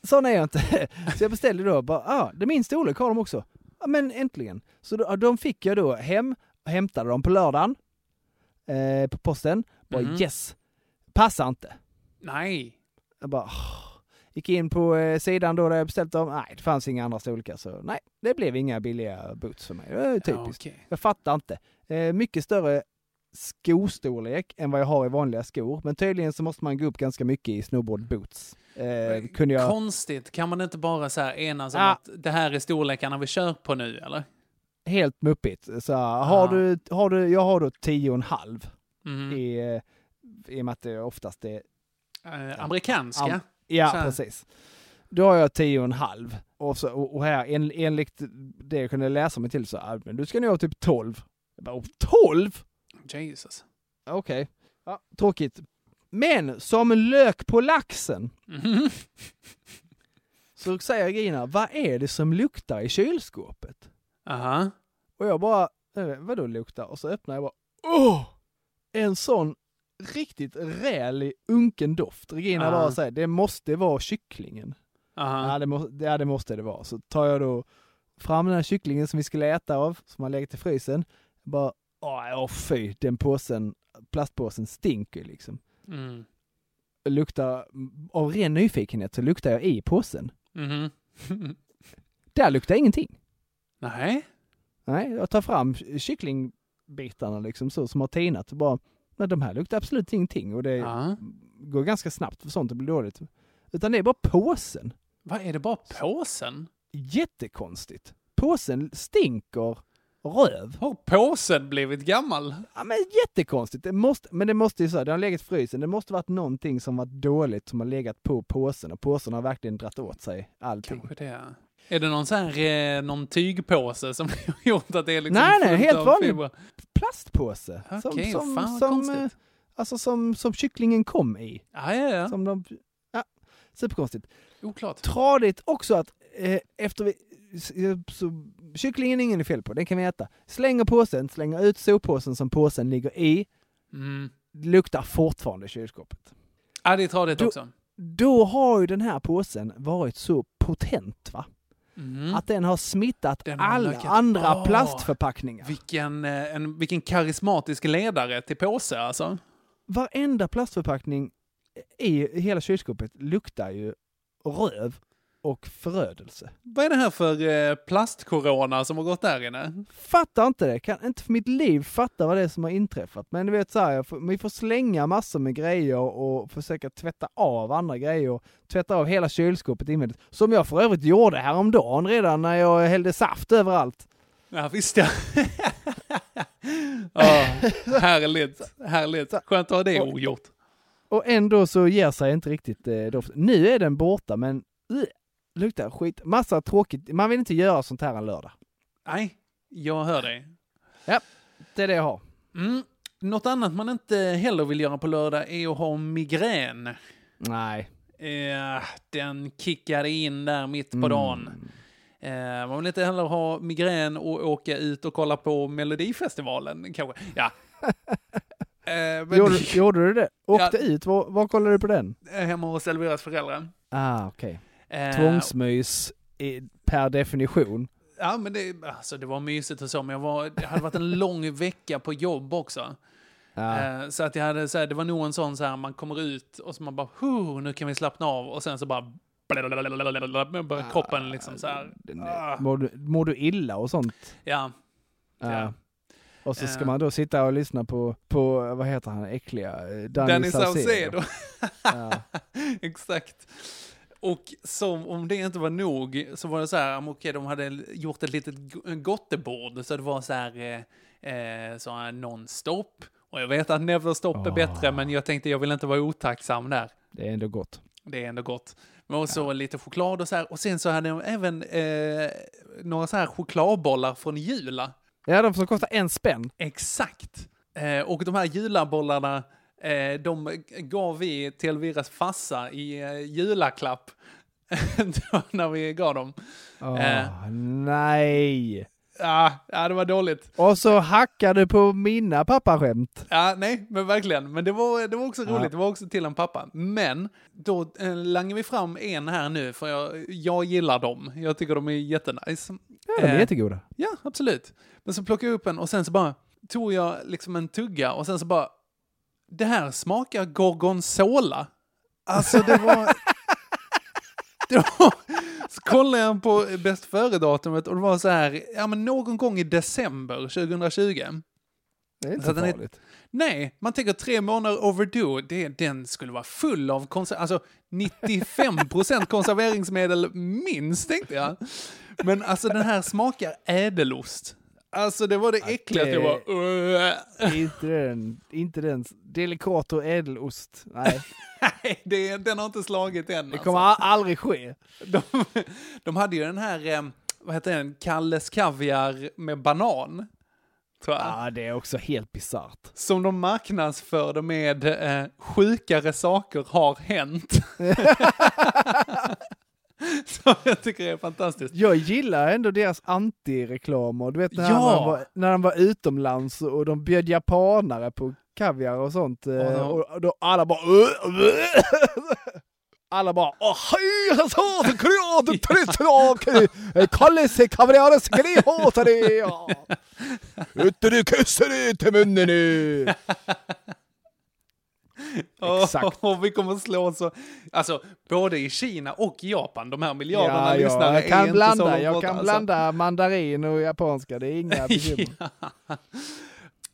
sån är jag inte. <laughs> Så jag beställde då, bara, ah, det är min storlek har de också. Ja men äntligen. Så då, de fick jag då hem, hämtade dem på lördagen eh, på posten. Bara Mhm. yes, passar inte. Nej. Jag bara, åh. gick in på eh, sidan då där jag beställt dem. Nej, det fanns inga andra storlekar. Så nej, det blev inga billiga boots för mig. Det är typiskt. Ja, okej. Jag fattar inte. Eh, mycket större skostorlek än vad jag har i vanliga skor. Men tydligen så måste man gå upp ganska mycket i snowboard boots. Eh, kunde jag... Konstigt. Kan man inte bara så här enas om Ah. att det här är storlekarna vi kör på nu, eller? Helt muppigt. Så har Ah. du, har du, jag har då 10,5 Mhm. i, eh, i och med att det oftast är Eh, amerikanska? Am- ja, precis. Då har jag 10,5 och, så, och, och här en, enligt det jag kunde läsa mig till så ah, men du ska nog ha typ 12. Jag bara, 12? Jesus. Okej. Ja, tråkigt. Men som lök på laxen Mhm. <laughs> så säger Gina, vad är det som luktar i kylskåpet? Aha. Och jag bara, eh, vadå luktar? Och så öppnar jag bara, åh! En sån riktigt rälig unken doft. Regina Ah. bara säger, det måste vara kycklingen. Aha. Ja det, må, ja, det måste det vara. Så tar jag då fram den här kycklingen som vi skulle äta av, som har legat i frysen. Bara, åh, åh fy, den påsen, plastpåsen stinker liksom. Mm. Luktar, av ren nyfikenhet så luktar jag i påsen. Mhm. <laughs> Där luktar ingenting. Nej. Nej, jag tar fram kycklingbitarna liksom så som har tinat och bara, nej de här luktar absolut ingenting och det Ja. går ganska snabbt för sånt att bli dåligt. Utan det är bara påsen. Vad är det bara påsen? Jättekonstigt. Påsen stinker röv. Har påsen blivit gammal? Ja men jättekonstigt. Det måste, men det måste ju så, här, det har legat i frysen. Det måste varit någonting som var dåligt som har legat på påsen och påsen har verkligen dratt åt sig allting. Kanske det. Är det någon sån här, eh, någon tygpåse som <laughs> har gjort att det är liksom nej nej, helt vanlig fibrer? plastpåse. Okej, som, fan som, konstigt. eh, Alltså som, som kycklingen kom i. Ja, ja, ja. Som de, ja, superkonstigt. Oklart. Tradigt också att eh, efter vi, så, kycklingen är ingen fel på, den kan vi äta. Slänger påsen, slänger ut soppåsen som påsen ligger i, Mm. luktar fortfarande kylskåpet. Ja, det är tradigt Då- också. Då har ju den här påsen varit så potent va? Mm. Att den har smittat Den har alla lökat- andra Åh. plastförpackningar. Vilken, eh, en, vilken karismatisk ledare till påse alltså. Varenda plastförpackning i hela kylskåpet luktar ju röv och förödelse. Vad är det här för eh, plastcorona som har gått där inne? Fattar inte det, kan inte för mitt liv fatta vad det är som har inträffat. Men du vet så här, får, vi får slänga massor med grejer och försöka tvätta av andra grejer. Tvätta av hela kylskåpet invändigt. Som jag för övrigt gjorde häromdagen redan när jag hällde saft överallt. Ja, visst ja. <laughs> ja härligt, härligt. Skönt att ha det ogjort. Och ändå så ger sig inte riktigt eh, doften. Nu är den borta men uh, luktar skit. Massa tråkigt. Man vill inte göra sånt här en lördag. Nej, jag hör dig. Ja, det är det jag har. Mm. Något annat man inte heller vill göra på lördag är att ha migrän. Nej. Eh, den kickade in där mitt på Mm. dagen. Eh, man vill inte heller ha migrän och åka ut och kolla på Melodifestivalen kanske. Ja. <laughs> Eh, men- Gjorde, gjorde du det? Åkte Ja. ut? Var, var kollade du på den? Eh, Hemma hos Elviras föräldrar. Ah, okej. Eh, Tvångsmys i, per definition. Ja, men det, alltså, det var mysigt och så, men jag var, det hade varit en <laughs> lång vecka på jobb också. Ja. Eh, så att jag hade, så här, det var nog en sån så här, man kommer ut och så man bara, "Huh, nu kan vi slappna av. Och sen så bara, bara kroppen liksom så här. Mår, du, mår du illa och sånt? Ja, Ja. Och så ska man då sitta och lyssna på, på vad heter han, äckliga? eh, Danny, Danny Saucedo. Ja. Exakt. Och som om det inte var nog så var det så här, okej, de hade gjort ett litet go- gottebord, så det var så här, eh, eh, så här non-stop. Och jag vet att never stop är Ah. bättre, men jag tänkte jag vill inte vara otacksam där. Det är ändå gott. Det är ändå gott. Men också lite choklad och så här. Och sen så hade de även eh, några så här chokladbollar från Jula. Ja, de som kostar en spänn. Exakt. Eh, och de här julabollarna, eh, de gav vi till Elviras farsa i eh, julaklapp. <laughs> När vi gav dem. Åh, Eh. nej! Ja, ja, det var dåligt. Och så hackar du på mina pappaskämt. Ja, nej, men verkligen. Men det var, det var också Ja. roligt. Det var också till en pappa. Men då eh, langar vi fram en här nu, för jag, jag gillar dem. Jag tycker de är jättenice. Ja, de är Eh, jättegoda. Ja, absolut. Men så plockade jag upp en och sen så bara tog jag liksom en tugga och sen så bara det här smakar gorgonzola. Alltså det var... <laughs> det var så kollade jag på bäst före-datumet och det var så här, ja men någon gång i december 2020. Det är inte Så är- farligt. Nej, man tänker tre månader overdue, det, den skulle vara full av konser- alltså 95% konserveringsmedel minst tänkte jag. Men alltså den här smakar ädelost. Alltså det var det äckligaste, jag. "Ugh." inte den, inte den. Delicato ädelost. Nej, <laughs> Nej, det, den har inte slagit än. det kommer alltså. aldrig ske. de, de hade ju den här, eh, vad heter den, Kalles Kaviar med banan. Tror jag. Ja, det är också helt bisarrt. Som de marknadsförde med eh, sjukare saker har hänt. <laughs> <laughs> <laughs> Som jag tycker är fantastiskt. Jag gillar ändå deras antireklamer. Du vet när, Ja. de var, när de var utomlands och de bjöd japanare på kaviar och sånt. eh, de- Och, då alla bara... Alla bara Åh, hej, han kreatet trettak, Kalles kaviares kreatare, ja. <laughs> Ute du kysser det till munnen nu. <laughs> <laughs> Exakt. Och vi kommer slå så, alltså både i Kina och Japan, de här miljarderna Ja, lyssnare jag kan blanda, jag kan alltså. blanda mandarin och japanska, det är inga <laughs> bekymmer. Ja.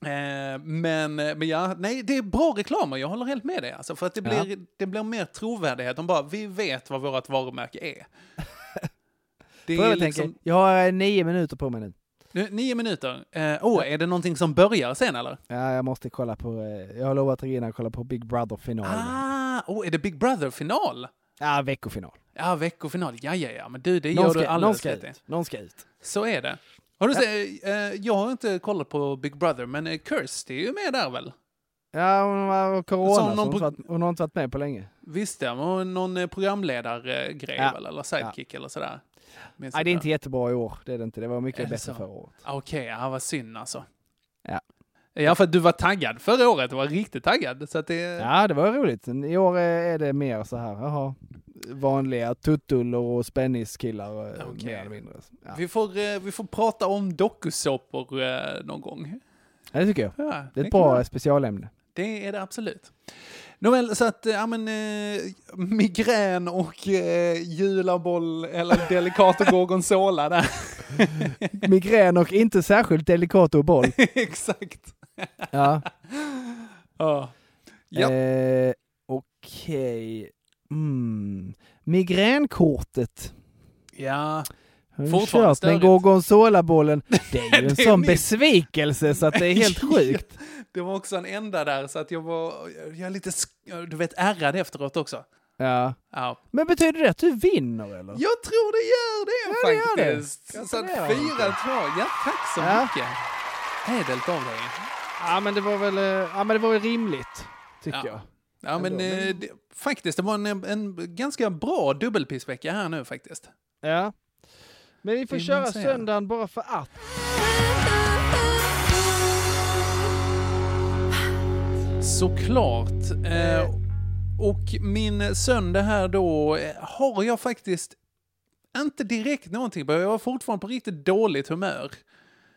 Eh, men, men ja, nej, det är bra reklamer, jag håller helt med dig. Alltså, för att det Ja. blir, det blir mer trovärdighet. De bara, vi vet vad vårt varumärke är. <laughs> Det är jag liksom, tänka, jag har nio minuter på mig nu. Nu, nio minuter. Eh, oh, är det någonting som börjar sen eller? Ja, jag måste kolla på, eh, jag har lovat Regina att kolla på Big Brother-finalen. Ah, oh, är det Big Brother-final? Ja, veckofinal. Ja, veckofinal. Ja, ja, ja, men du, det Någon gör ska, du någon alldeles rätt i. Någon ska ut. Så är det. Har du sett, eh, jag har inte kollat på Big Brother, men eh, Kirsty är ju med där väl? Ja, hon har corona, så hon, har inte varit, hon har inte varit med på länge. Visst det, men någon eh, programledargrej Ja. väl, eller sidekick eller sådär. Nej, det är inte. jättebra i år. Det är det inte. Det var mycket bättre förra året. Ah, Okej, ja, vad synd alltså. Ja. Ja, för att du var taggad förra året, du var riktigt taggad. Så att det... Ja, det var roligt. I år är det mer så här, jaha, vanliga tuttullor och spänniskillar eh, Okej. mer eller mindre. Ja. Vi, får, eh, vi får prata om dokusåpor eh, någon gång. ja, det tycker jag. Ja, Det är ett bra specialämne. Det är det absolut. Nåväl, så att, ja men, eh, migrän och eh, julaboll eller delicato <laughs> gorgonzola där. Migrän och inte särskilt delikat och boll. <laughs> Exakt. Ja. Ja. Ja. Eh, Okej. Mm. Migränkortet. ja. Fortfarande störigt. gorgonzolabollen? <laughs> Det är ju en sån besvikelse så att det är helt sjukt. Det var också en enda där så att jag var, jag är lite, du vet, ärrad efteråt också. Ja. Ja. Men betyder det att du vinner eller? Jag tror det gör det Ja, det gör det. faktiskt. så att Gratulerar, fyra, två. Ja, tack så Ja. mycket. Ädelt av dig. Ja men det var väl, eh, ja, men det var väl rimligt, tycker Ja. jag. Ja, men, eh, det, faktiskt, det var en, en ganska bra dubbelpissvecka här nu faktiskt. Ja. Men vi får Vill köra söndagen bara för att. Såklart. Eh, och min söndag här då eh, har jag faktiskt inte direkt någonting. Jag var fortfarande på riktigt dåligt humör.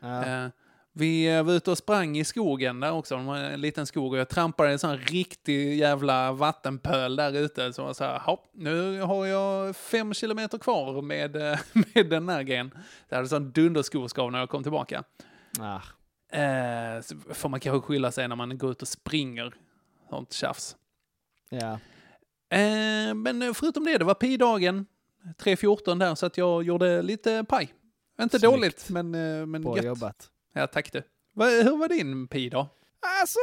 Eh, vi eh, var ute och sprang i skogen där också, de har en liten skog, och jag trampade i en sån riktig jävla vattenpöl där ute. Så jag sa, hopp, nu har jag fem kilometer kvar med, eh, <laughs> med den här grejen. Det hade sån dunderskoskav när jag kom tillbaka. Ah. Eh, får man kanske skylla sig när man går ut och springer. Sånt tjafs. Ja. Eh, men förutom det, det var pi-dagen, 3.14 där, så att jag gjorde lite paj. Inte Snyggt. dåligt, men, eh, men Bra gött. jobbat. Ja, tack du. Va, hur var din pi-dag? Alltså,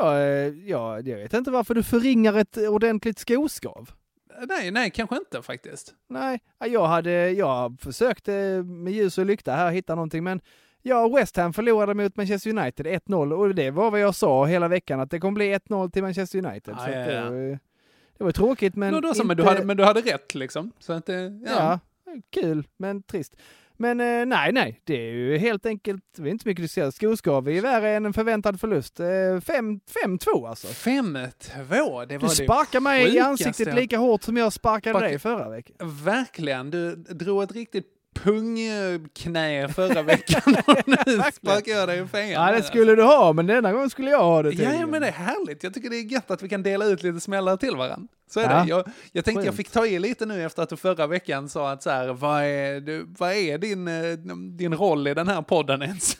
jag, eh, jag, jag vet inte varför du förringar ett ordentligt skoskav. Nej, nej, kanske inte faktiskt. Nej, jag hade, jag försökte med ljus och lykta här hitta någonting, men ja, West Ham förlorade mot Manchester United 1-0 och det var vad jag sa hela veckan, att det kommer bli 1-0 till Manchester United. Ja, så ja, att det, ja. var, det var tråkigt, men Men, då, inte... men, du hade, men du hade rätt liksom. Så att, eh, ja. Ja, kul, men trist. Men eh, nej, nej, det är ju helt enkelt, det är inte mycket säga. Skoskav är värre än en förväntad förlust. Eh, fem- 5-2 alltså. 5-2, det var Du sparkar mig i ansiktet lika hårt som jag sparkade Spark- dig förra veckan. Verkligen, du drog ett riktigt pungknä förra veckan <laughs> och nu sparkar jag dig i fejan. Ja, det skulle du ha, men denna gång skulle jag ha det Ja, tydligen. ja, men det är härligt. Jag tycker det är gött att vi kan dela ut lite smällar till varandra. Så är Ja. det. Jag, jag tänkte jag Skönt. fick ta i lite nu efter att du förra veckan sa att så här, vad är, du, vad är din, eh, din roll i den här podden ens?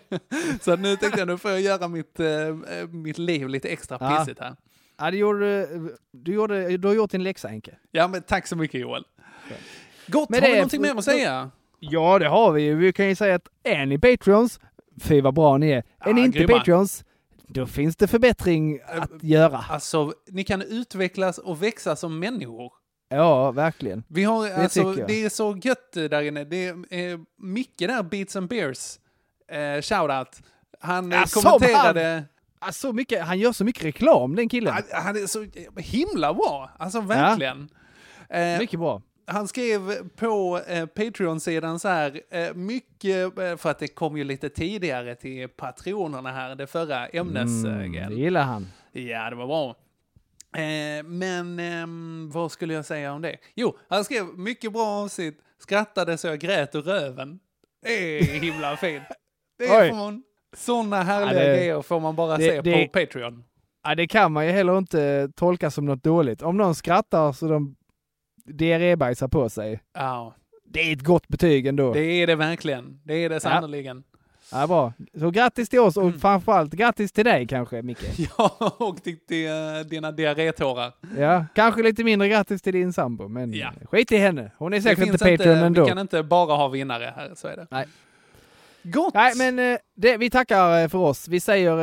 <laughs> så nu tänkte jag, nu får jag göra mitt, eh, mitt liv lite extra Ja. pissigt här. Ja, det gjorde, du, gjorde, du har gjort din läxa, Henke. Ja, men tack så mycket Joel. Gott, Men har vi någonting mer att säga? Ja, det har vi ju. Vi kan ju säga att är ni Patreons, fy vad bra ni är. är Ja, ni inte grymma. Patreons, då finns det förbättring att göra. Alltså, ni kan utvecklas och växa som människor. Ja, verkligen. Vi har, Det alltså, det är så gött där inne. Det är eh, Micke där, Beats and Beers, eh, shoutout. Han Ja, kommenterade... Ja, så mycket, han gör så mycket reklam, den killen. Han, han är så himla bra, alltså verkligen. Eh, Mycket bra. Han skrev på eh, Patreon-sidan så här, eh, mycket, eh, för att det kom ju lite tidigare till patronerna här, det förra ämnesgrejen. Mm, det gillar han. Ja, det var bra. Eh, men ehm, vad skulle jag säga om det? Jo, han skrev mycket bra avsnitt, skrattade så jag grät ur röven. Det är himla fint. Det är man, sådana härliga Ja, det- grejer får man bara det- se det- på Patreon. Ja, det kan man ju heller inte tolka som något dåligt. Om någon skrattar så de diarrébajsar på sig. Ja, Det är ett gott betyg ändå. det är det verkligen. Det är det sannerligen. Ja, bra. Så grattis till oss och Mm. framförallt grattis till dig kanske, Micke. <laughs> Ja, och till, till eh, dina diarrétårar. Ja, kanske lite mindre grattis till din sambo, men Ja. skit i henne. Hon är säkert inte Patreon ändå. Vi kan inte bara ha vinnare här, så är det. Nej. Gott! Nej, men eh, det, vi tackar eh, för oss. Vi säger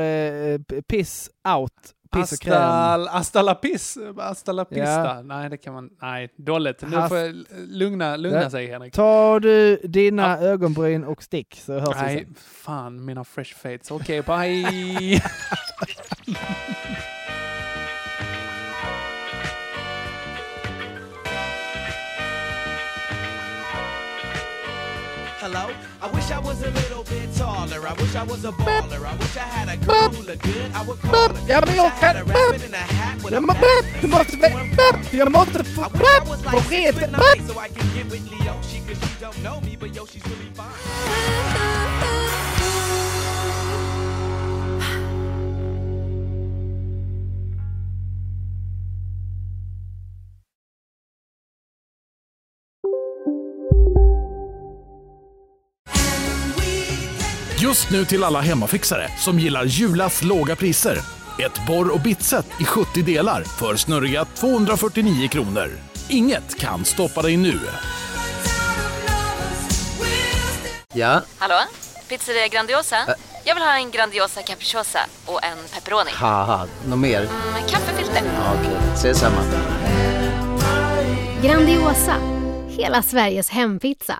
eh, piss out. Piss och kräm. Hasta, hasta la piss, hasta la pista. Ja. Nej, det kan man, nej, dåligt. Nu Hast- får jag lugna, lugna Ja. sig Henrik. Ta du dina ögonbryn och stick så hörs vi Nej, sen. fan mina fresh fates. Okej, bye! Hello? I wish I was a little bit taller. I wish I was a baller. I wish I had a girl who looked good. I would call her. Ja, men jag Wish I had kan... a rabbit in a hat with a Jag må- bat. Du måste... Jag måste få... I wish I was Få like red... Stephen Knight so I can get with Leoshi cause she don't know me but yo she's really fine. Just nu till alla hemmafixare som gillar Julas låga priser. Ett borr och bitset i 70 delar för snurriga 249 kronor. Inget kan stoppa dig nu. Ja, Hallå? Pizzeria Grandiosa? Jag vill ha en Grandiosa capriciosa och en pepperoni. haha, något mer? Med kaffefilter. Ja, Okej, ses samma. Grandiosa, hela Sveriges hempizza.